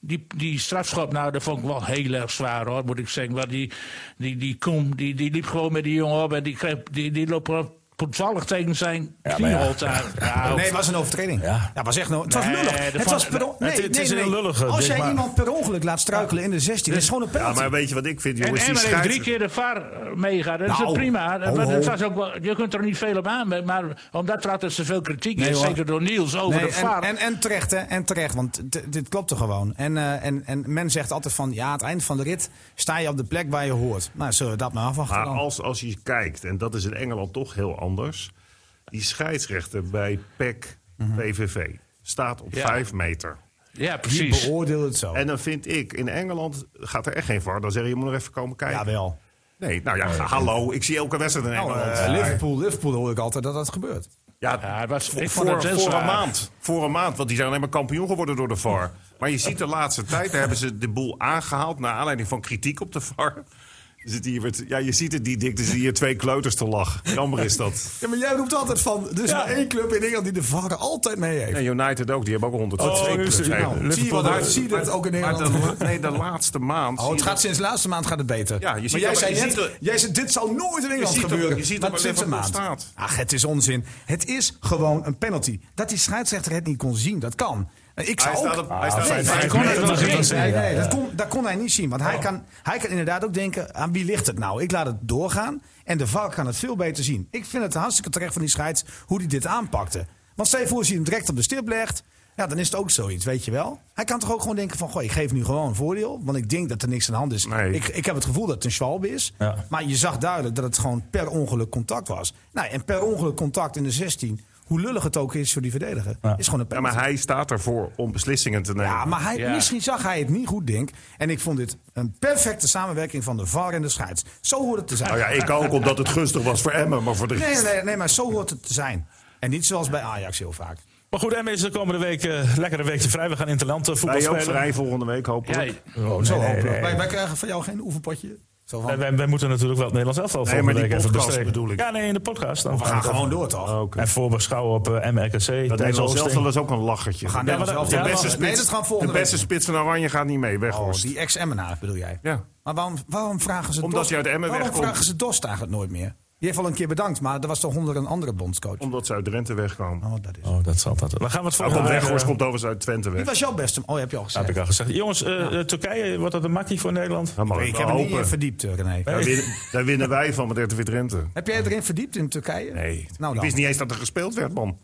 Die, die strafschop, nou, dat vond ik wel heel erg zwaar hoor, moet ik zeggen. Want die, die, die Koem, die, die liep gewoon met die jongen op en die, kreeg, die, die loopt toevallig tegen zijn knieholte ja, ja. Nee, het was een overtreding. Ja, ja was echt no het was nee, lullig. Het, was per nee, het, het is een lullige. Als jij maar. iemand per ongeluk laat struikelen in de 16, dat is gewoon een penalty. Ja, maar weet je wat ik vind, jongens? En Emmer heeft drie keer de VAR meegaat. Dat is nou, prima. Was ook wel, je kunt er niet veel op aan, maar omdat er altijd zoveel kritiek nee, is, zeker door Niels over nee, de VAR. En, en, en terecht, hè, en terecht, want dit klopt er gewoon. En, uh, en, en men zegt altijd van, ja, aan het eind van de rit sta je op de plek waar je hoort. Nou, zullen we dat maar afwachten Maar als, als je kijkt, en dat is in Engeland toch heel anders die scheidsrechter bij PEC PVV staat op Ja. 5 meter. Ja, Die precies. beoordeelt het zo. En dan vind ik, in Engeland gaat er echt geen VAR. Dan zeg je, je moet nog even komen kijken. Jawel. Nee, nou ja, hallo. Ik zie elke wedstrijd in Nou, Engeland. eh, Liverpool, Liverpool hoor ik altijd dat dat gebeurt. ja, Ja, het was, voor, een maand. Voor een maand, want die zijn alleen maar kampioen geworden door de VAR. Maar je ziet de laatste tijd, daar hebben ze de boel aangehaald... naar aanleiding van kritiek op de VAR. Zit hier met, ja, je ziet het niet, Dick. Er zitten hier twee kleuters te lachen. Jammer is dat. Ja, maar jij roept altijd van, er is maar één club in Engeland die de VAR altijd mee heeft. En United ook, die hebben ook 102 Oh, clubs. dus- Hey, nou, zie je wat uit, zie je dat ook in Nederland. de, nee, de laatste maand. Oh, het gaat sinds de laatste maand gaat het beter. Ja, je maar ziet jij ook- zei je net, ziet jij zei, dit zal nooit in Engeland ziet gebeuren. je ziet er maar sinds een maand. Staat. Ach, het is onzin. Het is gewoon een penalty. Dat die scheidsrechter het niet kon zien, dat kan. Ik zou Hij ook... op, staat op nee, ja, dat, kon, dat kon hij niet zien. Want hij, kan, hij kan inderdaad ook denken, aan wie ligt het nou? Ik laat het doorgaan en de VAR kan het veel beter zien. Ik vind het hartstikke terecht van die scheids hoe hij dit aanpakte. Want stel je voor, als hij hem direct op de stip legt... Ja, dan is het ook zoiets, weet je wel. Hij kan toch ook gewoon denken van... Goh, ik geef nu gewoon een voordeel. Want ik denk dat er niks aan de hand is. Nee. Ik, ik heb het gevoel dat het een Schwalbe is. Ja. Maar je zag duidelijk dat het gewoon per ongeluk contact was. Nou, en per ongeluk contact in de 16... Hoe lullig het ook is voor die verdediger. Ja. Is gewoon een Ja, maar hij staat ervoor om beslissingen te nemen. Ja, maar hij, Ja. misschien zag hij het niet goed, denk En ik vond dit een perfecte samenwerking van de VAR en de scheids. Zo hoort het te zijn. Nou ja, ik ook, omdat het gunstig was voor Emmen. Maar voor de nee, rest... nee, nee, nee, maar zo hoort het te zijn. En niet zoals bij Ajax heel vaak. Maar goed, Emmen is de komende week uh, lekker een weekje vrij. We gaan interland uh, voetbal Wij ook spelen. vrij volgende week, hopelijk. Ja, Oh, zo nee, nee, hopelijk. nee. Wij, wij krijgen van jou geen oefenpotje. Zo van, Wij, wij, wij moeten natuurlijk wel het Nederlands elftal Nee, volgende maar die week even podcast bedoel ik. Ja, nee, in de podcast. Dan we gaan gewoon door, toch? Oh, oké. En voorbeschouwen op uh, MRKC. Dat Nederlands elftal is ook een lachertje. we gaan Ja, ja, maar zelf dat- de ja, beste maar- spits, Nee, dat gaan we de beste spits van Oranje gaat niet mee, Oh, weghorst. die ex-Emmenaar bedoel jij? Ja. Maar waarom, waarom vragen ze Omdat Dost- hij uit Emmen Waarom wegkomt. vragen ze Dost eigenlijk nooit meer? Die heeft al een keer bedankt, maar er was toch onder een andere bondscoach. Omdat ze uit Drenthe wegkomen. Oh, dat is. Oh, dat zal dat. Dan gaan we het volgende komt. Weghorst eh, komt overigens uit Twente Wie weg. was jouw beste? Oh, heb je al gezegd. heb ik al gezegd. Jongens, eh, eh, Turkije, wordt dat een makkie voor Nederland? Mag ik ik heb er niet in hopen. verdiept, René. Daar winnen, daar winnen wij van met RTV Drenthe. Heb jij erin verdiept in Turkije? Nee, Nou ik wist niet eens dat er gespeeld werd, man.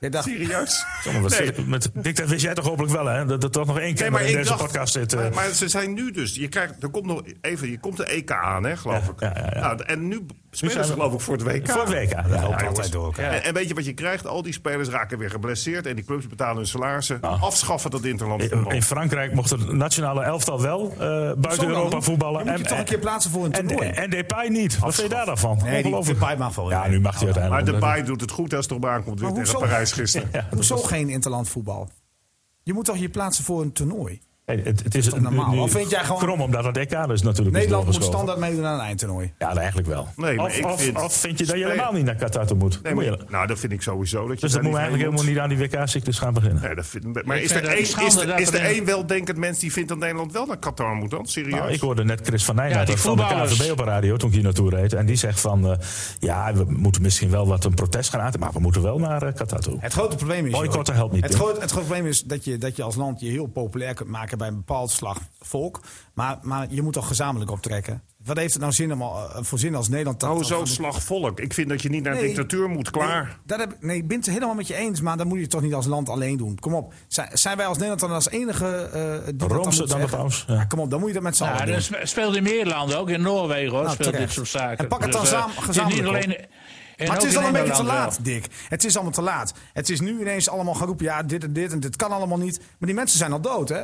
Dacht, Serieus? Nee. met, Dick, dat wist jij toch hopelijk wel, hè? Dat er toch nog één keer Nee, maar in deze dacht, podcast zit. eh. maar, maar ze zijn nu dus. Je krijgt, er komt nog even. Je komt de EK aan, hè, geloof Ja, ik. ja, ja, ja. Nou, en nu spelen ze, geloof ik, voor het WK. Voor het WK, ja. loopt Ja, altijd door. Ja. En, en weet je wat je krijgt? Al die spelers raken weer geblesseerd. En die clubs betalen hun salarissen. Afschaffen dat interland In, Frankrijk mocht het nationale elftal wel eh, buiten Zo dan. Europa voetballen. Je moet je toch een keer plaatsen voor een en, toernooi. en, en Depay niet. Wat vind je daar dan van? Nee. Depay mag wel, Ja, ja. nu mag hij Nou, Maar uiteindelijk. de Baai doet het goed als het erop aankomt. Weer Maar tegen? Parijs gisteren. Hoezo was- geen interland voetbal? Je moet toch je plaatsen voor een toernooi? Hey, het, het is toch normaal? nu Of vind jij gewoon- krom omdat het EK dus natuurlijk is Nederland moet standaard meedoen aan een eindtoernooi. Ja, eigenlijk wel. Nee, maar of, ik of, vind- of vind je dat je helemaal niet naar Qatar toe moet? Nee, Moet je- nou, dat vind ik sowieso. Dat je dus daar dan moeten we niet eigenlijk helemaal niet aan die WK-cyclus gaan beginnen. Nee, dat vind, maar Ik is vind er een is er, dat is er één weldenkend mens die vindt dat Nederland wel naar Qatar moet dan? Serieus? Nou, ik hoorde net Chris van Ja, Nijnaert die van de. KVB op de radio toen ik hier naartoe reed. En die zegt van, eh, ja, we moeten misschien wel wat een protest gaan uiten, maar we moeten wel naar eh, Qatar toe. Het grote probleem is... Boycotten helpt niet, Het, hè? groot, het grote probleem is dat je, dat je als land je heel populair kunt maken bij een bepaald slag volk. Maar, maar je moet toch gezamenlijk optrekken. Wat heeft het nou zin om, eh, voor zin als Nederland... dat- Oh, zo dat- slagvolk. Ik vind dat je niet naar Nee. dictatuur moet. Klaar. Nee, dat heb, ik- nee, ik ben het helemaal met je eens, maar dat moet je toch niet als land alleen doen. Kom op. Zijn, zijn wij als Nederland dan als enige... eh die moet dan paus, ja. kom op, dan moet je dat met z'n allen Ja, doen. dat spe- speelt in meer landen, ook in Noorwegen hoor, Nou, speelt terecht. dit soort zaken. En pak het dan eh, samen- het is gezamenlijk niet alleen, en Maar het is al een beetje te laat, wel. Dick. Het is allemaal te laat. Het is nu ineens allemaal gaan roepen, ja, dit en dit en dit kan allemaal niet. Maar die mensen zijn al dood, hè?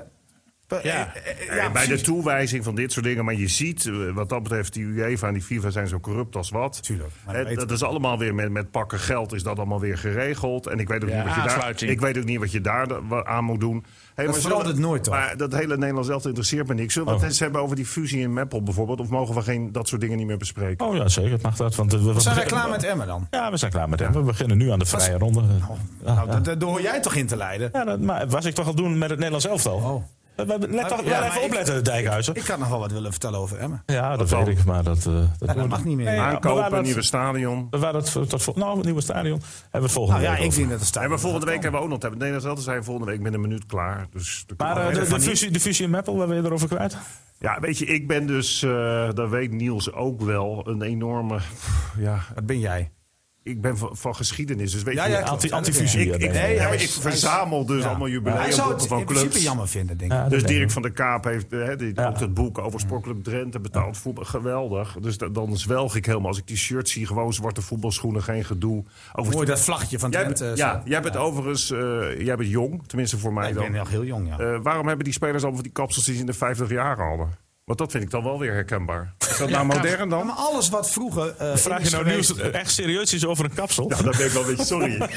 Ja. Eh, eh, Ja, bij de toewijzing van dit soort dingen. Maar je ziet, eh, wat dat betreft, die UEFA en die FIFA zijn zo corrupt als wat. Tuurlijk, dat dat is allemaal weer met, met pakken geld is dat allemaal weer geregeld. En ik weet ook, Ja, niet, wat je daar, ik weet ook niet wat je daar aan moet doen. Hey, maar verandert zullen- nooit, toch? Maar dat hele Nederlands zelf interesseert me niks. Zullen we Oh. het eens hebben over die fusie in Meppel bijvoorbeeld? Of mogen we geen, dat soort dingen niet meer bespreken? Oh ja, zeker, mag dat. Want, eh, we, we Zijn beginnen- klaar met Emmen dan? Ja, we zijn klaar met hem. We beginnen nu aan de vrije ronde. Nou, ja. daar- daar hoor jij toch in te leiden? Ja, dat maar was ik toch al doen met het Nederlands elftal? Oh. We- we- Let toch Ja, wel even ik- opletten, Dijkhuizen. Ik kan nog wel wat willen vertellen over Emmen. Ja, dat weet ik, maar dat... eh, dat, Ja, dat mag we- niet meer. Nee, ja, Aankopen, dat- nieuwe stadion. Waar dat vol- nou, het nieuwe stadion hebben we het volgende Nou ja, week ik over. vind dat het staat. En maar volgende week hebben we ook nog. Het Nederlands zelf zijn volgende week met een minuut klaar. Dus Maar we- eh, de, de, fusie, de fusie in Meppel, waar ben je erover kwijt? Ja, weet je, ik ben dus, eh, dat weet Niels ook wel, een enorme. Ja, Wat ben jij? Ik ben van, van geschiedenis. Dus weet Ja, je, ja, ik. Anti- antifusie, ik, nee, ik. ja, ik verzamel dus Ja. allemaal zou jubileumboeken het van in principe clubs. jammer vinden, denk ik. Ja, Dus Dirk ik. van der Kaap heeft hè, die, Ja. ook dat boek over Sportclub Drenthe betaald voetbal. Geweldig. Dus da- dan zwelg ik helemaal. Als ik die shirt zie, gewoon zwarte voetbalschoenen, geen gedoe. Over Mooi dat vlaggetje van Jij Drenthe. bent, zo. ja, jij bent overigens eh, jij bent jong, tenminste voor mij ik dan. ben nog heel jong, ja. Eh, waarom hebben die spelers allemaal die kapsels die ze in de 50 jaar hadden? Want dat vind ik dan wel weer herkenbaar. Is dat nou modern Ja, dan? maar alles wat vroeger... eh, Vraag is je nou geweest- nieuws echt serieus iets over een kapsel? Nou, dat ben ik wel een beetje sorry.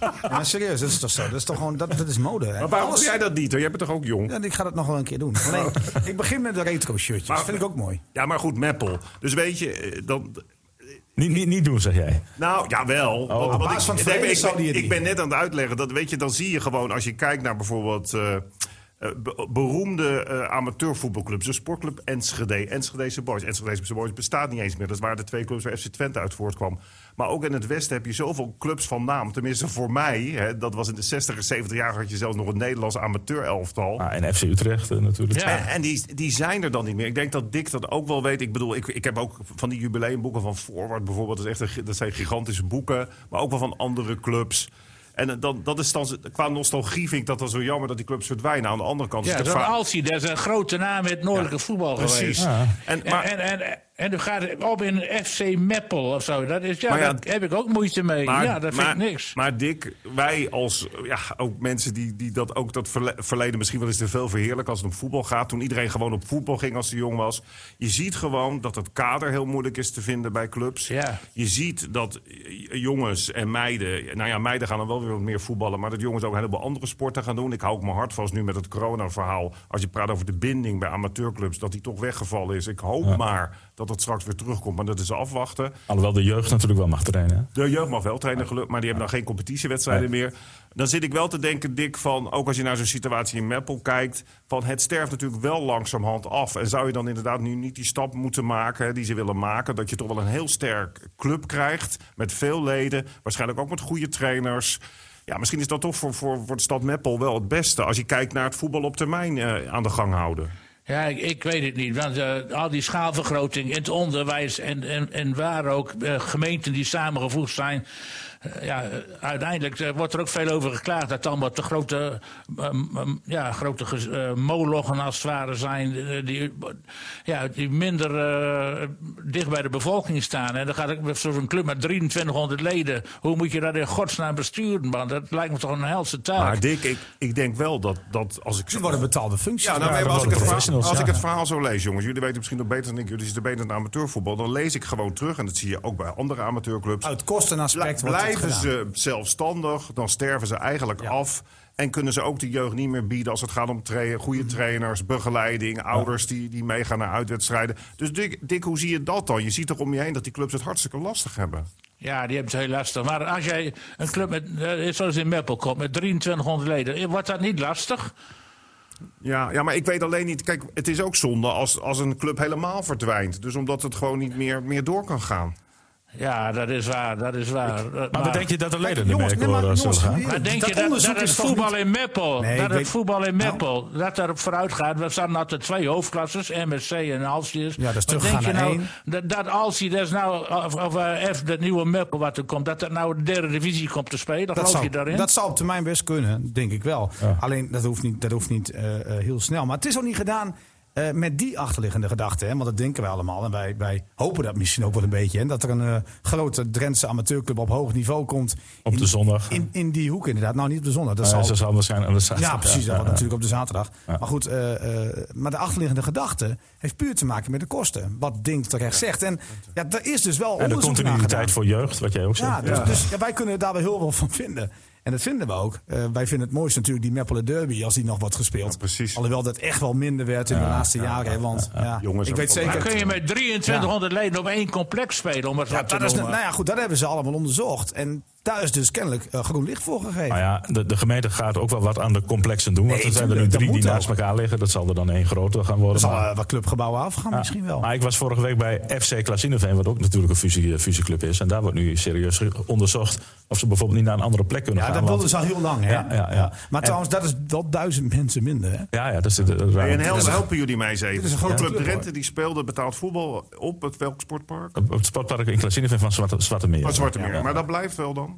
Ja, maar serieus, dat is toch zo? Dat is toch gewoon... Dat, dat is mode, hè? Maar waarom Alles- doe jij dat niet? Hoor? Jij bent toch ook jong? Ja, ik ga dat nog wel een keer doen. Alleen, ik begin met de retro shirtjes. Maar- Dat vind ik ook mooi. Ja, maar goed, Meppel. Dus weet je, eh, dan, Niet, niet, niet doen, zeg jij. Nou, jawel. Want- want ik- van nee, ik, ben, ik net aan het uitleggen. Dat, weet je, dan zie je gewoon, als je kijkt naar bijvoorbeeld... eh, eh, be- beroemde eh, amateurvoetbalclubs. De sportclub Enschede, Enschedese Boys. Enschedese Boys bestaat niet eens meer. Dat waren de twee clubs waar FC Twente uit voortkwam. Maar ook in het Westen heb je zoveel clubs van naam. Tenminste voor mij, hè, dat was in de 60 en 70 jaar... had je zelfs nog een Nederlands amateurelftal. Ah, en FC Utrecht eh, natuurlijk. Ja. En, en die, die zijn er dan niet meer. Ik denk dat Dick dat ook wel weet. Ik bedoel, ik, ik heb ook van die jubileumboeken van Forward bijvoorbeeld. Dat, is echt een, dat zijn gigantische boeken. Maar ook wel van andere clubs. En dan, dat is dan, qua nostalgie vind ik dat dan zo jammer dat die clubs verdwijnen. Aan de andere kant is Ja, het zo'n Alci, dat is een grote naam in het noordelijke voetbal Precies. geweest. Ja. En, En, maar, en, en, en dan gaat het op in FC Meppel of zo. Dat is, ja, ja, daar heb ik ook moeite mee. maar, ja, dat maar, vind ik niks. Maar Dick, wij als ja, ook mensen die, die dat ook dat verle- verleden misschien wel eens te veel verheerlijken als het om voetbal gaat. Toen iedereen gewoon op voetbal ging als hij jong was. Je ziet gewoon dat het kader heel moeilijk is te vinden bij clubs. Ja. Je ziet dat eh, jongens en meiden, nou ja, meiden gaan dan wel weer wat meer voetballen, maar dat jongens ook een heleboel andere sporten gaan doen. Ik hou ook mijn hart vast nu met het corona-verhaal. Als je praat over de binding bij amateurclubs, dat die toch weggevallen is. Ik hoop maar dat het straks weer terugkomt, maar dat is afwachten. Alhoewel de jeugd natuurlijk wel mag trainen. hè? De jeugd mag wel trainen, gelukkig, maar die hebben dan geen competitiewedstrijden meer. Dan zit ik wel te denken, Dick, van ook als je naar zo'n situatie in Meppel kijkt, van het sterft natuurlijk wel langzamerhand af. En zou je dan inderdaad nu niet die stap moeten maken die ze willen maken, dat je toch wel een heel sterk club krijgt met veel leden, waarschijnlijk ook met goede trainers. Ja, misschien is dat toch voor, voor, voor de stad Meppel wel het beste. Als je kijkt naar het voetbal op termijn eh, aan de gang houden. Ja, ik, weet het niet. Want eh, al die schaalvergroting in het onderwijs en, en, en waar ook eh, gemeenten die samengevoegd zijn. Eh, ja, eh, uiteindelijk eh, wordt er ook veel over geklaagd dat allemaal te grote, ja, grote molochen als het ware zijn. die, ja, die minder eh, dicht bij de bevolking staan. En dan gaat ook met zo'n club met 2300 leden. Hoe moet je dat in godsnaam besturen? Man? Dat lijkt me toch een helse taak. Maar Dick, ik, ik denk wel dat, dat als ik Ze worden betaalde functies. Ja, nou, Ja, als, ik het, verhaal, als ja. ik het verhaal zo lees, jongens, jullie weten misschien nog beter dan ik, jullie zitten beter in het amateurvoetbal, dan lees ik gewoon terug, en dat zie je ook bij andere amateurclubs. Uit kostenaspect wordt blijven ze zelfstandig, dan sterven ze eigenlijk af. En kunnen ze ook de jeugd niet meer bieden als het gaat om tra goede trainers, begeleiding, ouders die, die meegaan naar uitwedstrijden. Dus Dick, Dick, hoe zie je dat dan? Je ziet toch om je heen dat die clubs het hartstikke lastig hebben. Ja, die hebben het heel lastig. Maar als jij een club met, eh, zoals in Meppel komt, met 2300 leden, eh, wordt dat niet lastig? Ja, ja, maar ik weet alleen niet. Kijk, het is ook zonde als, als een club helemaal verdwijnt. Dus omdat het gewoon niet meer, meer door kan gaan. Ja, dat is waar, dat is waar. Maar, maar denk je dat de leden Jongens, ermee nee, maar jongens, gaan? Maar denk Dat je dat, dat is het voetbal niet- in Meppel, Nee, dat het weet- voetbal in Nou. Meppel, dat erop vooruit gaat. We staan altijd twee hoofdklasses, MSC en Alcius. Ja, dat is Maar teruggegaan denk je naar nou één. dat, dat Alcië, dat is nou, of, of eh, F, dat nieuwe Meppel wat er komt, dat dat nou de derde divisie komt te spelen? Dat geloof zou, je daarin? dat zou op termijn best kunnen, denk ik wel. Alleen dat hoeft niet, dat hoeft niet eh, eh, heel snel. Maar het is ook niet gedaan eh, met die achterliggende gedachte. Hè? Want dat denken wij allemaal. En wij, wij hopen dat misschien ook wel een beetje. Hè? Dat er een eh, grote Drentse amateurclub op hoog niveau komt. Op de in, zondag. In, in die hoek inderdaad. Nou, niet op de zondag. Dat Ja, zal, ze zal waarschijnlijk aan de zaterdag. ja, precies. Dat natuurlijk op de zaterdag. Maar goed, eh, eh, maar de achterliggende gedachte heeft puur te maken met de kosten. Wat Dink terecht zegt. En ja, daar is dus wel En de continuïteit voor jeugd, wat jij ook zegt. Ja, dus, dus ja, wij kunnen daar wel heel veel van vinden. En dat vinden we ook. Eh, wij vinden het mooiste natuurlijk die Meppelen Derby als die nog wordt gespeeld. Ja, precies. Alhoewel dat echt wel minder werd in de laatste jaren. hè, want ja, Jongens, ik weet zeker. maar kun je met 2300 leden op één complex spelen, om het ja, wat te dat is, nou ja, goed, dat hebben ze allemaal onderzocht. En daar is dus kennelijk eh, groen licht voor gegeven. Nou ja, de, de gemeente gaat ook wel wat aan de complexen doen. Want Nee, er zijn er nu dat drie die naast ook. elkaar liggen. Dat zal er dan één groter gaan worden. er zal maar- eh, wat clubgebouwen afgaan Ja. misschien wel. Maar ik was vorige week bij FC Klasineveen, wat ook natuurlijk een fusie, eh, fusieclub is. En daar wordt nu serieus onderzocht of ze bijvoorbeeld niet naar een andere plek kunnen Ja, gaan. dat want- wilden ze al heel lang. Hè? Ja, ja, ja. Maar En- trouwens, dat is wel duizend mensen minder. Hè? Ja, ja, dat is de, Hey, en helpen, helpen jullie mij eens Dit even. is een grote Club club, Drenthe die speelde betaald voetbal op het welk sportpark? op het sportpark in Klasineveen van Zwarte, Zwarte Meer. Wat Zwarte Meer. Ja. Maar dat blijft wel dan?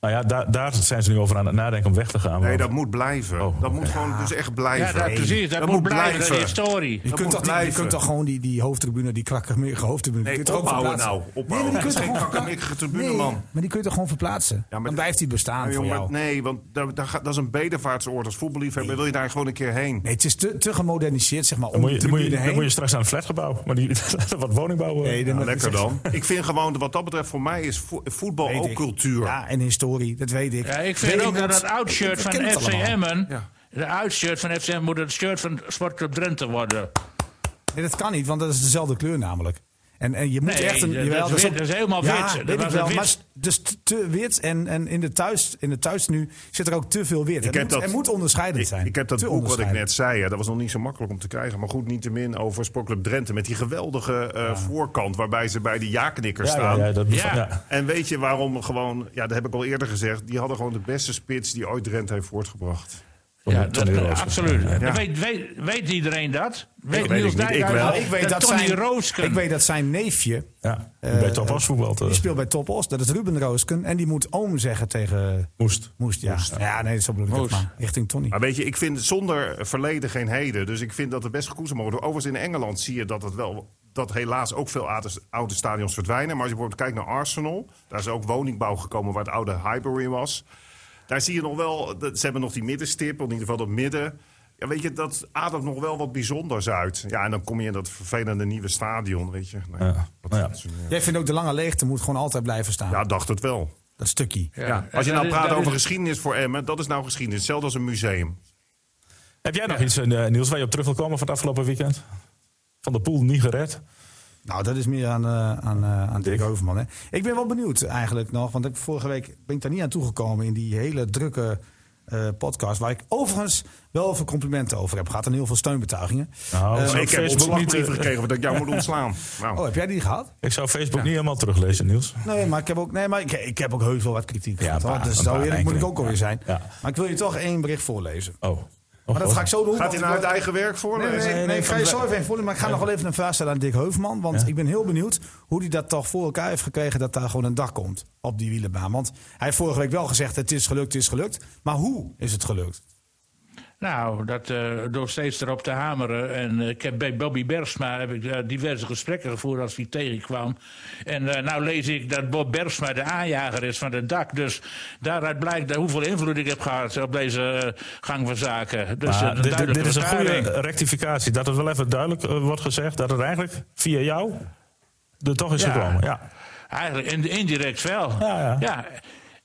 Nou ja, daar, daar zijn ze nu over aan het nadenken om weg te gaan. Nee, want- dat moet blijven. Oh, dat moet gewoon dus echt blijven. ja, dat, precies. Dat, Dat moet moet blijven, dat is blijven. historie. Je Dat kunt, moet toch, die- je blijven. kunt toch gewoon die, die hoofdtribune, die krakkige hoofdtribune... die Nee, kun je opbouwen nou. Opbouwen. Nee, maar die Dat kun je gewoon- tribune, nee, man. maar die kun je toch gewoon verplaatsen? maar Dan blijft die bestaan Nee, voor jongen, jou. nee, want daar, daar gaat, dat is een bedevaartsoord. Als voetballiefhebber wil je daar gewoon een keer heen. Nee, het is te, te gemoderniseerd, zeg maar, Dan om moet, je, dan, moet je, tribune dan heen. moet je straks aan het flatgebouw. Maar die, wat woningbouw. eh. Nee, dan- Nou, dat lekker dan. Ik vind gewoon, wat dat betreft, voor mij is vo- voetbal ook cultuur. Ja, en historie, dat weet ik. Ja, ik vind ook dat het oudshirt van FC. Emmen, Ja. de oudshirt van FC Emmen moet het shirt van Sportclub Drenthe worden. Nee, dat kan niet, want dat is dezelfde kleur namelijk. En, en je moet Nee, echt een. dat- jawel, dat is wit, ook- dat is helemaal ja, wit. Dat Weet ik wel, maar dus te- wit en, en in, de thuis, in de thuis nu zit er ook te veel wit. Ik er, heb moet, dat- er moet onderscheidend Ik, zijn. ik heb dat Te boek wat ik net zei, hè, dat was nog niet zo makkelijk om te krijgen. Maar goed, niet te min over Sportclub Drenthe. Met die geweldige eh, voorkant waarbij ze bij de ja-knikkers ja, staan. ja, dat, Ja. ja. En weet je waarom gewoon, ja, dat heb ik al eerder gezegd. Die hadden gewoon de beste spits die ooit Drenthe heeft voortgebracht. Ja, Tony dat, absoluut. Ja. Dat Weet, weet, weet iedereen dat? Weet weet Niels ik niet, ik wel. dat? Ik weet dat, dat Tony zijn, Roosken... ik weet dat zijn neefje. Ja, eh, bij Top Os voetbalt. eh, Die speelt bij Top Os. Dat is Ruben Roosken. En die moet oom zeggen tegen moest. Moest. Ja, ja nee, zo bedoel ik het maar. Richting Tony. Maar weet je, ik vind zonder verleden geen heden. Dus ik vind dat het best gekoesterd mogen worden. Overigens in Engeland zie je dat het wel... dat helaas ook veel oude, oude stadions verdwijnen. Maar als je bijvoorbeeld kijkt naar Arsenal... daar is ook woningbouw gekomen waar het oude Highbury was. Daar zie je nog wel... dat- Ze hebben nog die middenstip, in ieder geval dat midden... Ja, weet je, dat ademt nog wel wat bijzonders uit. Ja, en dan kom je in dat vervelende nieuwe stadion, weet je. Nou, Ja. wat- Nou ja. Jij vindt ook de lange leegte moet gewoon altijd blijven staan. ja, dacht het wel. Dat stukje. Ja. Ja. Als je nou praat over is- geschiedenis voor Emmen... dat is nou geschiedenis. Hetzelfde als een museum. Heb jij nog iets, eh, Niels, waar je op terug wil komen van het afgelopen weekend? Van de pool niet gered? Nou, dat is meer aan, eh aan, eh aan Dirk Heuvelman. Hè. Ik ben wel benieuwd eigenlijk nog. Want ik, vorige week ben ik daar niet aan toegekomen in die hele drukke eh, podcast. Waar ik overigens wel veel complimenten over heb gehad. En heel veel steunbetuigingen. Nou, ik heb Facebook niet, ontslagbrieven eh, gekregen dat ik jou moet ontslaan. Nou. Oh, heb jij die gehad? Ik zou Facebook niet helemaal teruglezen, Niels. Nee, maar ik heb ook, nee, maar ik, ik heb ook heus wel wat kritiek Ja, gehad. hoor. paar- Dus zo eerlijk moet ik ook alweer zijn. Ja. Maar ik wil je toch één bericht voorlezen. Oh. Maar dat ga ik zo doen. Gaat hij nou uit eigen werk Nee, nee, nee, nee, ik ga je zo even voorlezen. Maar ik ga nog wel even een vraag stellen aan Dick Heuvelman. Want Ja. ik ben heel benieuwd hoe hij dat toch voor elkaar heeft gekregen... dat daar gewoon een dak komt op die wielenbaan. Want hij heeft vorige week wel gezegd, het is gelukt, het is gelukt. Maar hoe is het gelukt? Nou, dat eh, door steeds erop te hameren. En eh, ik heb bij Bobby Bergsma heb ik, eh, diverse gesprekken gevoerd als hij tegenkwam. En nou lees ik dat Bob Bergsma de aanjager is van het dak. Dus daaruit blijkt dat hoeveel invloed ik heb gehad op deze gang van zaken. Dus Maar dit, is een goede rectificatie. Dat het wel even duidelijk wordt gezegd dat het eigenlijk via jou er toch is Ja. gekomen. Ja. Eigenlijk in- indirect wel. Ja, ja.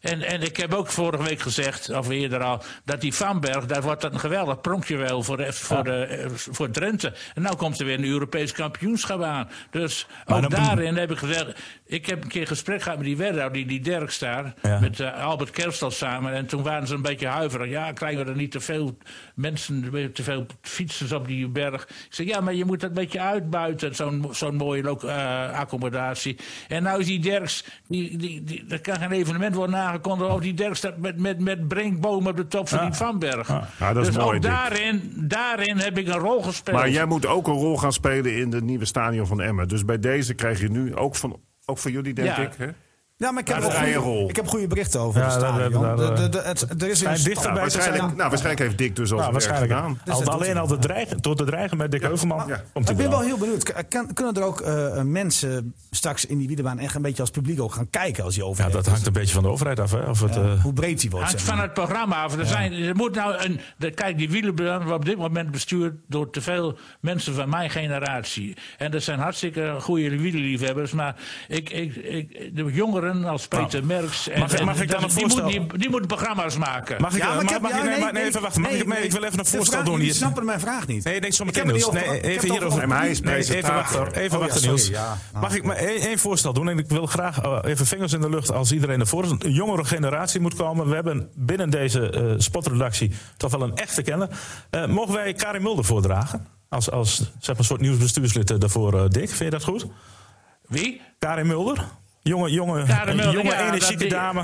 En, en ik heb ook vorige week gezegd, of eerder al, dat die Vanberg, daar wordt dat een geweldig pronkje wel voor, de, voor, de, eh, voor Drenthe. En nou komt er weer een Europees kampioenschap aan. Dus Maar ook daarin heb ik gezegd, ik heb een keer gesprek gehad met die Werdau, die, die Dirk daar, Ja. met eh, Albert Kerstel samen. En toen waren ze een beetje huiverig. Ja, krijgen we er niet te veel mensen, te veel fietsers op die berg? Ik zei, ja, maar je moet dat een beetje uitbuiten, zo'n zo'n mooie eh, accommodatie. En nou is die Derks, die, die, die, er kan geen evenement worden aangekondigd of die Derks staat met, met, met brinkbomen op de top van Ja. die Vanberg. Ja, dat is dus mooi, ook daarin, daarin heb ik een rol gespeeld. Maar jij moet ook een rol gaan spelen in het nieuwe stadion van Emmen. Dus bij deze krijg je nu ook van, ook voor jullie, denk Ja. ik. Hè? Ja, maar ik heb, goede, rol. ik heb goede berichten over Ja, het De- de- de- er is een dichter bij waarschijnlijk, nou, waarschijnlijk heeft Dick dus al Nou, waarschijnlijk. gedaan. Alleen al te dreigen, door te dreigen met Dick Heuvelman. Ja. Komt hij ik ben wel. heel benieuwd. Kan, kunnen er ook eh, mensen straks in die wielerbaan echt een beetje als publiek ook gaan kijken als die over Ja, dat hangt een beetje van de overheid af. Hè? Of het, eh, Hoe breed die wordt. Hangt zeg van het programma af. Er, zijn, er moet nou een. De, kijk, die wielenbaan wordt op dit moment bestuurd door te veel mensen van mijn generatie. En dat zijn hartstikke goede wielerliefhebbers. Maar ik, ik, ik, de jongeren als Peter Merks. En, mag ik- en mag ik dan dat- een die, voorstel? moet, die, die moeten programma's maken. Mag ik, Ja, maar ik mag, heb- mag ja, ik, nee, nee, maar- nee, even wachten. Mag nee, ik, nee, nee, ik wil even een voorstel vraag- doen. hier. snappen mijn vraag niet. Nee, nee, zo Ik meteen heb het Niels. Nee, ik even hierover. maar hij is even wachten. Even wachten, Niels. Mag ik maar één, voorstel doen? En ik wil graag eh, even vingers in de lucht als iedereen ervoor is. Een jongere generatie moet komen. We hebben binnen deze eh, spotredactie toch wel een echte kenner. Eh, mogen wij Karin Mulder voordragen? Als, als zeg maar, een soort nieuwsbestuurslid daarvoor, Dick. Vind je dat goed? Wie? Karin Mulder? Jonge, jonge, jonge ja, energieke dat die- dame.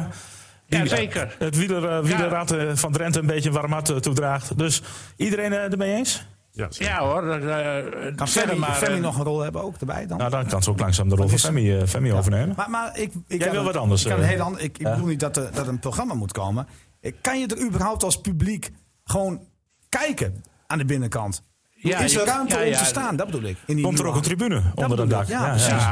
Ja, eh, zeker. Het wieler, eh, wielerrad van Drenthe een beetje warm hart eh, toedraagt. Dus iedereen eh, ermee eens? Ja. Ja hoor. dat, eh, Kan Femi, maar, Femi nog een rol hebben ook erbij dan? Nou, dan kan ze ook langzaam de rol van Femi, Femi overnemen. Maar, maar ik, ik Jij wil wat anders, Ik, kan een heel ander, ik, ik bedoel niet dat er, dat er een programma moet komen. Ik- Kan je er überhaupt als publiek gewoon kijken aan de binnenkant? Ja, is er je- ruimte ja, om ja, te staan? Dat bedoel ik. In die Komt er ook een tribune onder ik, dak? ja, precies.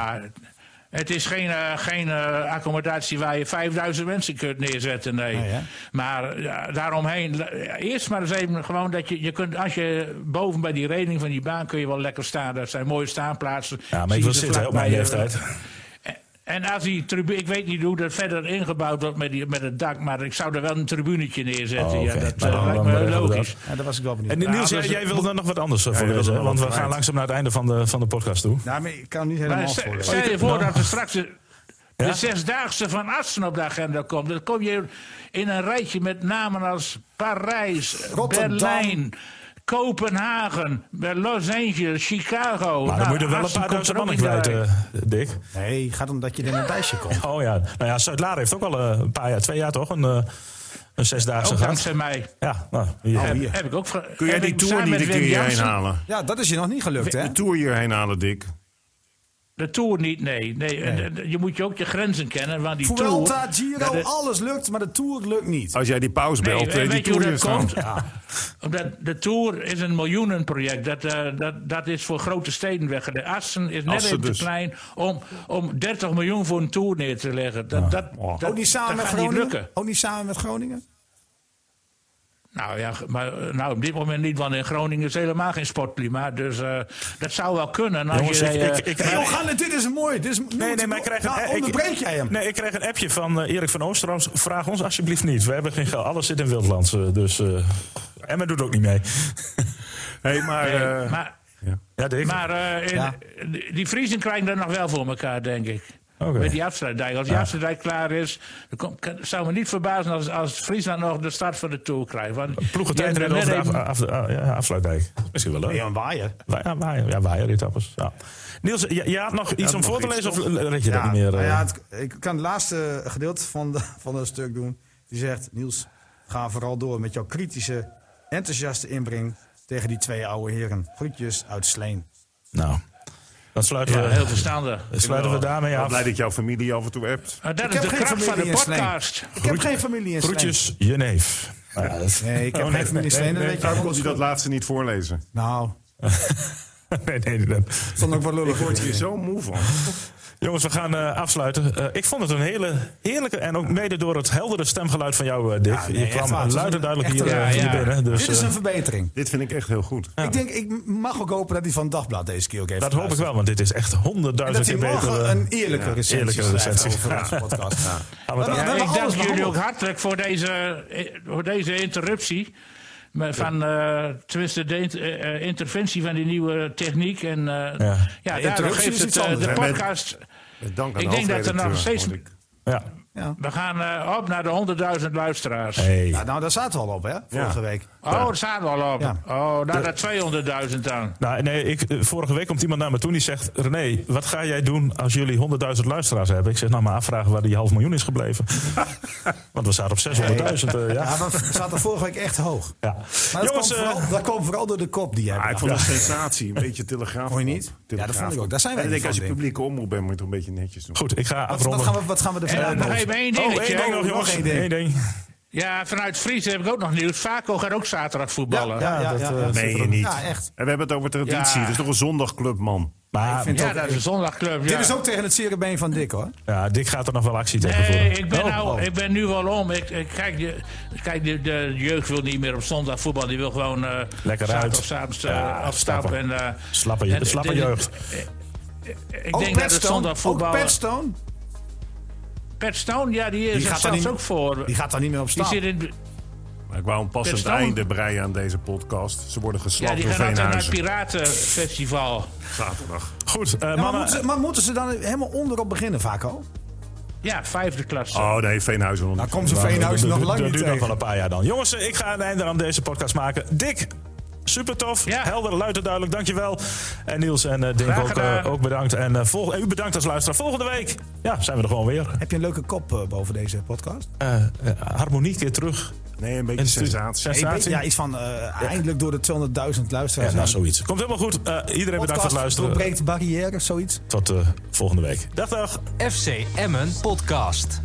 Het is geen, eh, geen eh, accommodatie waar je 5000 mensen kunt neerzetten. Nee. Nee, hè? maar ja, daaromheen, eh, eerst maar eens even gewoon dat je, je kunt, als je boven bij die reling van die baan kun je wel lekker staan. Dat zijn mooie staanplaatsen. Ja, maar ik wil je ze zitten op mijn je. leeftijd. En als die tribune, ik weet niet hoe dat verder ingebouwd wordt met, die, met het dak, maar ik zou er wel een tribunetje neerzetten. Oh, ja, dat Nou, eh, dan- lijkt dan me we logisch. Ja, daar was ik wel benieuwd. En naar. Niels, jij, jij wilde nog wat anders Ja, wel want we gaan langzaam naar het einde van de, van de podcast toe. Nou, maar ik kan niet helemaal stel, je voor Nou. dat er straks de, Ja? de zesdaagse van Assen op de agenda komt. Dan kom je in een rijtje met namen als Parijs, Rotterdam. Berlijn, Kopenhagen, Los Angeles, Chicago. Maar dan Nou, moet je er wel een paar duizend er ook mannen kwijt, eh, Dick. Nee, gaat om dat je er in een lijstje komt. Oh ja, nou ja, Zuid-Laren heeft ook al eh, een paar jaar, twee jaar toch, een, eh, een zesdaagse Ook gehad. dankzij mij. Ja, nou, hier. heb, hier. heb ik ook Kun jij die tour niet een keer hierheen halen? Ja, dat is je nog niet gelukt, hè? De tour hierheen halen, Dick. De Tour niet, nee. nee. Je moet je ook je grenzen kennen. Want die Vuelta, Tour, Giro, alles lukt, maar de Tour lukt niet. Als jij die pauze Nee, belt, die weet je hoe tour dat hier komt? staan. Omdat de Tour is een miljoenenproject. Dat, eh, dat, dat is voor grote steden weggelegd. Assen is net Assen even dus. te klein om, om 30 miljoen voor een Tour neer te leggen. Dat, dat, dat, Ook niet samen dat met gaat niet Groningen? lukken. Ook niet samen met Groningen? Nou ja, maar eh, nou, op dit moment niet, want in Groningen is helemaal geen sportklimaat. Dus eh, dat zou wel kunnen. Als Jongens, je, ik- eh, ik- Hey, dit is mooi. Dit is, Nee, nee, maar ik krijg een, nou, ik- onderbreek jij hem? Nee, ik krijg een appje van Erik van Oosterooms. Vraag ons alsjeblieft niet. We hebben geen geld. Alles zit in Wildlands. dus. eh Emma doet ook niet mee. Hey, maar, eh, maar Ja, maar eh, in- Ja. die Friesen krijgen dat nog wel voor elkaar, denk ik. Oké. Met die afsluitdijk. Als die afsluitdijk klaar is, dan kom- kan- zou me niet verbazen als, als Friesland nog de start van de Tour krijgt. Want Ploegentijdrit die over de af, af, af- ja, afsluitdijk. Misschien wel leuk. Nee, een waaier. Ja, waaier, ja, waaier-etappes. Ja. Niels, je, je had nog iets om nog voor te lezen? Of red je dat Ja, niet meer? nou eh? ja, het- ik kan het laatste gedeelte van, de, van het stuk doen. Die zegt, Niels, ga vooral door met jouw kritische, enthousiaste inbreng tegen die twee oude heren. Groetjes uit Sleen. Nou, dan sluiten Ja, we, heel verstandig. sluiten we daarmee ik ben af. blij dat jouw familie af en toe hebt. Maar dat Ik is heb de geen kracht van de familie in Sleen. podcast. Ik heb geen familie in Sleen. Groetjes, je neef. Nou ja, dat- Nee, ik heb Oh, geen familie in Sleen. dat je Waarom wel. kon hij dat laatste niet voorlezen? Nou, nee, nee, nee. Stond ook wat Ik lullig. word hier zo moe van. Jongens, we gaan eh, afsluiten. Eh, ik vond het een hele heerlijke en ook mede door het heldere stemgeluid van jou, eh, Dick. Ja, nee, je kwam waar. Luid en duidelijk hier, Ja, hier ja. binnen. Dus, Dit is een verbetering. Dit vind ik echt heel goed. Ik denk, ik mag ook hopen dat hij van Dagblad deze keer ook heeft dat hoop ik wel, want dit is echt En honderdduizend keer beter. een eerlijke recensie eerlijke recensie. over onze podcast. Ja, ik dank jullie ook hartelijk voor deze, voor deze interruptie. Van, eh, tenminste, de int- interventie van die nieuwe techniek. En eh, ja, interruptie geeft het de podcast. Dank aan Ik de denk dat er nog steeds-. Ja. Ja. We gaan eh, op naar de 100.000 luisteraars. Hey. Ja, nou, daar zaten we al op, hè? Vorige Ja. week. Oh, daar staan we al op. Ja. Oh, naar de 200.000 dan. Nou, nee, ik, eh, vorige week komt iemand naar me toe die zegt... René, wat ga jij doen als jullie 100.000 luisteraars hebben? Ik zeg, nou maar afvragen waar die half miljoen is gebleven. Want we zaten op 600.000. eh, ja. Ja, we zaten vorige week echt hoog. Ja. Maar dat, Jongens, komt eh, vooral, dat komt vooral door de kop die jij Ah, ik hebt. vond het een sensatie. Een beetje telegraaf. Vond je niet? Ja, dat vond ik ook. Daar zijn wij ik denk, als je denk publieke omroep bent, moet je het een beetje netjes doen. goed, ik ga wat, afronden. wat, gaan we, wat gaan we er nog even één Oh, dingetje. ding nog, nog jongens. één ding. Ja, vanuit Friese heb ik ook nog nieuws. Vaco gaat ook zaterdag voetballen. Ja, ja, dat, ja, eh, Meen je niet. Ja, echt. En we hebben het over traditie. Ja. Het is toch een zondagclub, man. Maar Ik vind Ja, ook- dat is een zondagclub. Ja. Dit is ook tegen het cerebeen van Dick, hoor. ja, Dick gaat er nog wel actie tegen Nee, voeren. ik ben, Oh, nou, oh. ik ben nu wel om. Ik, ik, kijk, de, kijk de, de jeugd wil niet meer op zondag voetbal. Die wil gewoon eh Lekker zaterdag uit. of avonds eh, Ja, afstappen. stappen. En, eh, Slappe, en- slappe de- jeugd. ik Ook denk dat het zondag voetbal... Ook Petstone, Pat Stone, ja, die is Die er gaat daar zelfs niet- ook voor. die gaat daar niet meer op Die staan. zit in, Maar ik wou een passend einde breien aan deze podcast. Ze worden ja, geslapt die door gaan naar het. Piratenfestival. Zaterdag. Goed, eh, Ja, maar, moeten ze, maar moeten ze dan helemaal onderop beginnen, vaak al? Ja, vijfde klasse. Oh nee, Veenhuizen nog Nou, komt ze Veenhuizen dat- nog dat- lang dat niet duurt nog wel een paar jaar dan. Jongens, eh, ik ga een einde aan deze podcast maken. Dick, super tof. Ja. Helder, luid en duidelijk. Dankjewel. En Niels en eh Dink ook, eh, ook bedankt. En eh, volg, u bedankt als luisteraar. Volgende week ja, zijn we er gewoon weer. Heb je een leuke kop eh, boven deze podcast? Harmonie keer terug. Nee, een beetje En stu- sensatie. sensatie. Ja, iets van eh, eindelijk door de 200.000 Ja, luisteraars. nou, zoiets. Komt helemaal goed. Eh, iedereen bedankt voor het Podcast luisteren. doorbreekt barrières, zoiets. Tot eh, volgende week. Dag, dag. FC Emmen Podcast.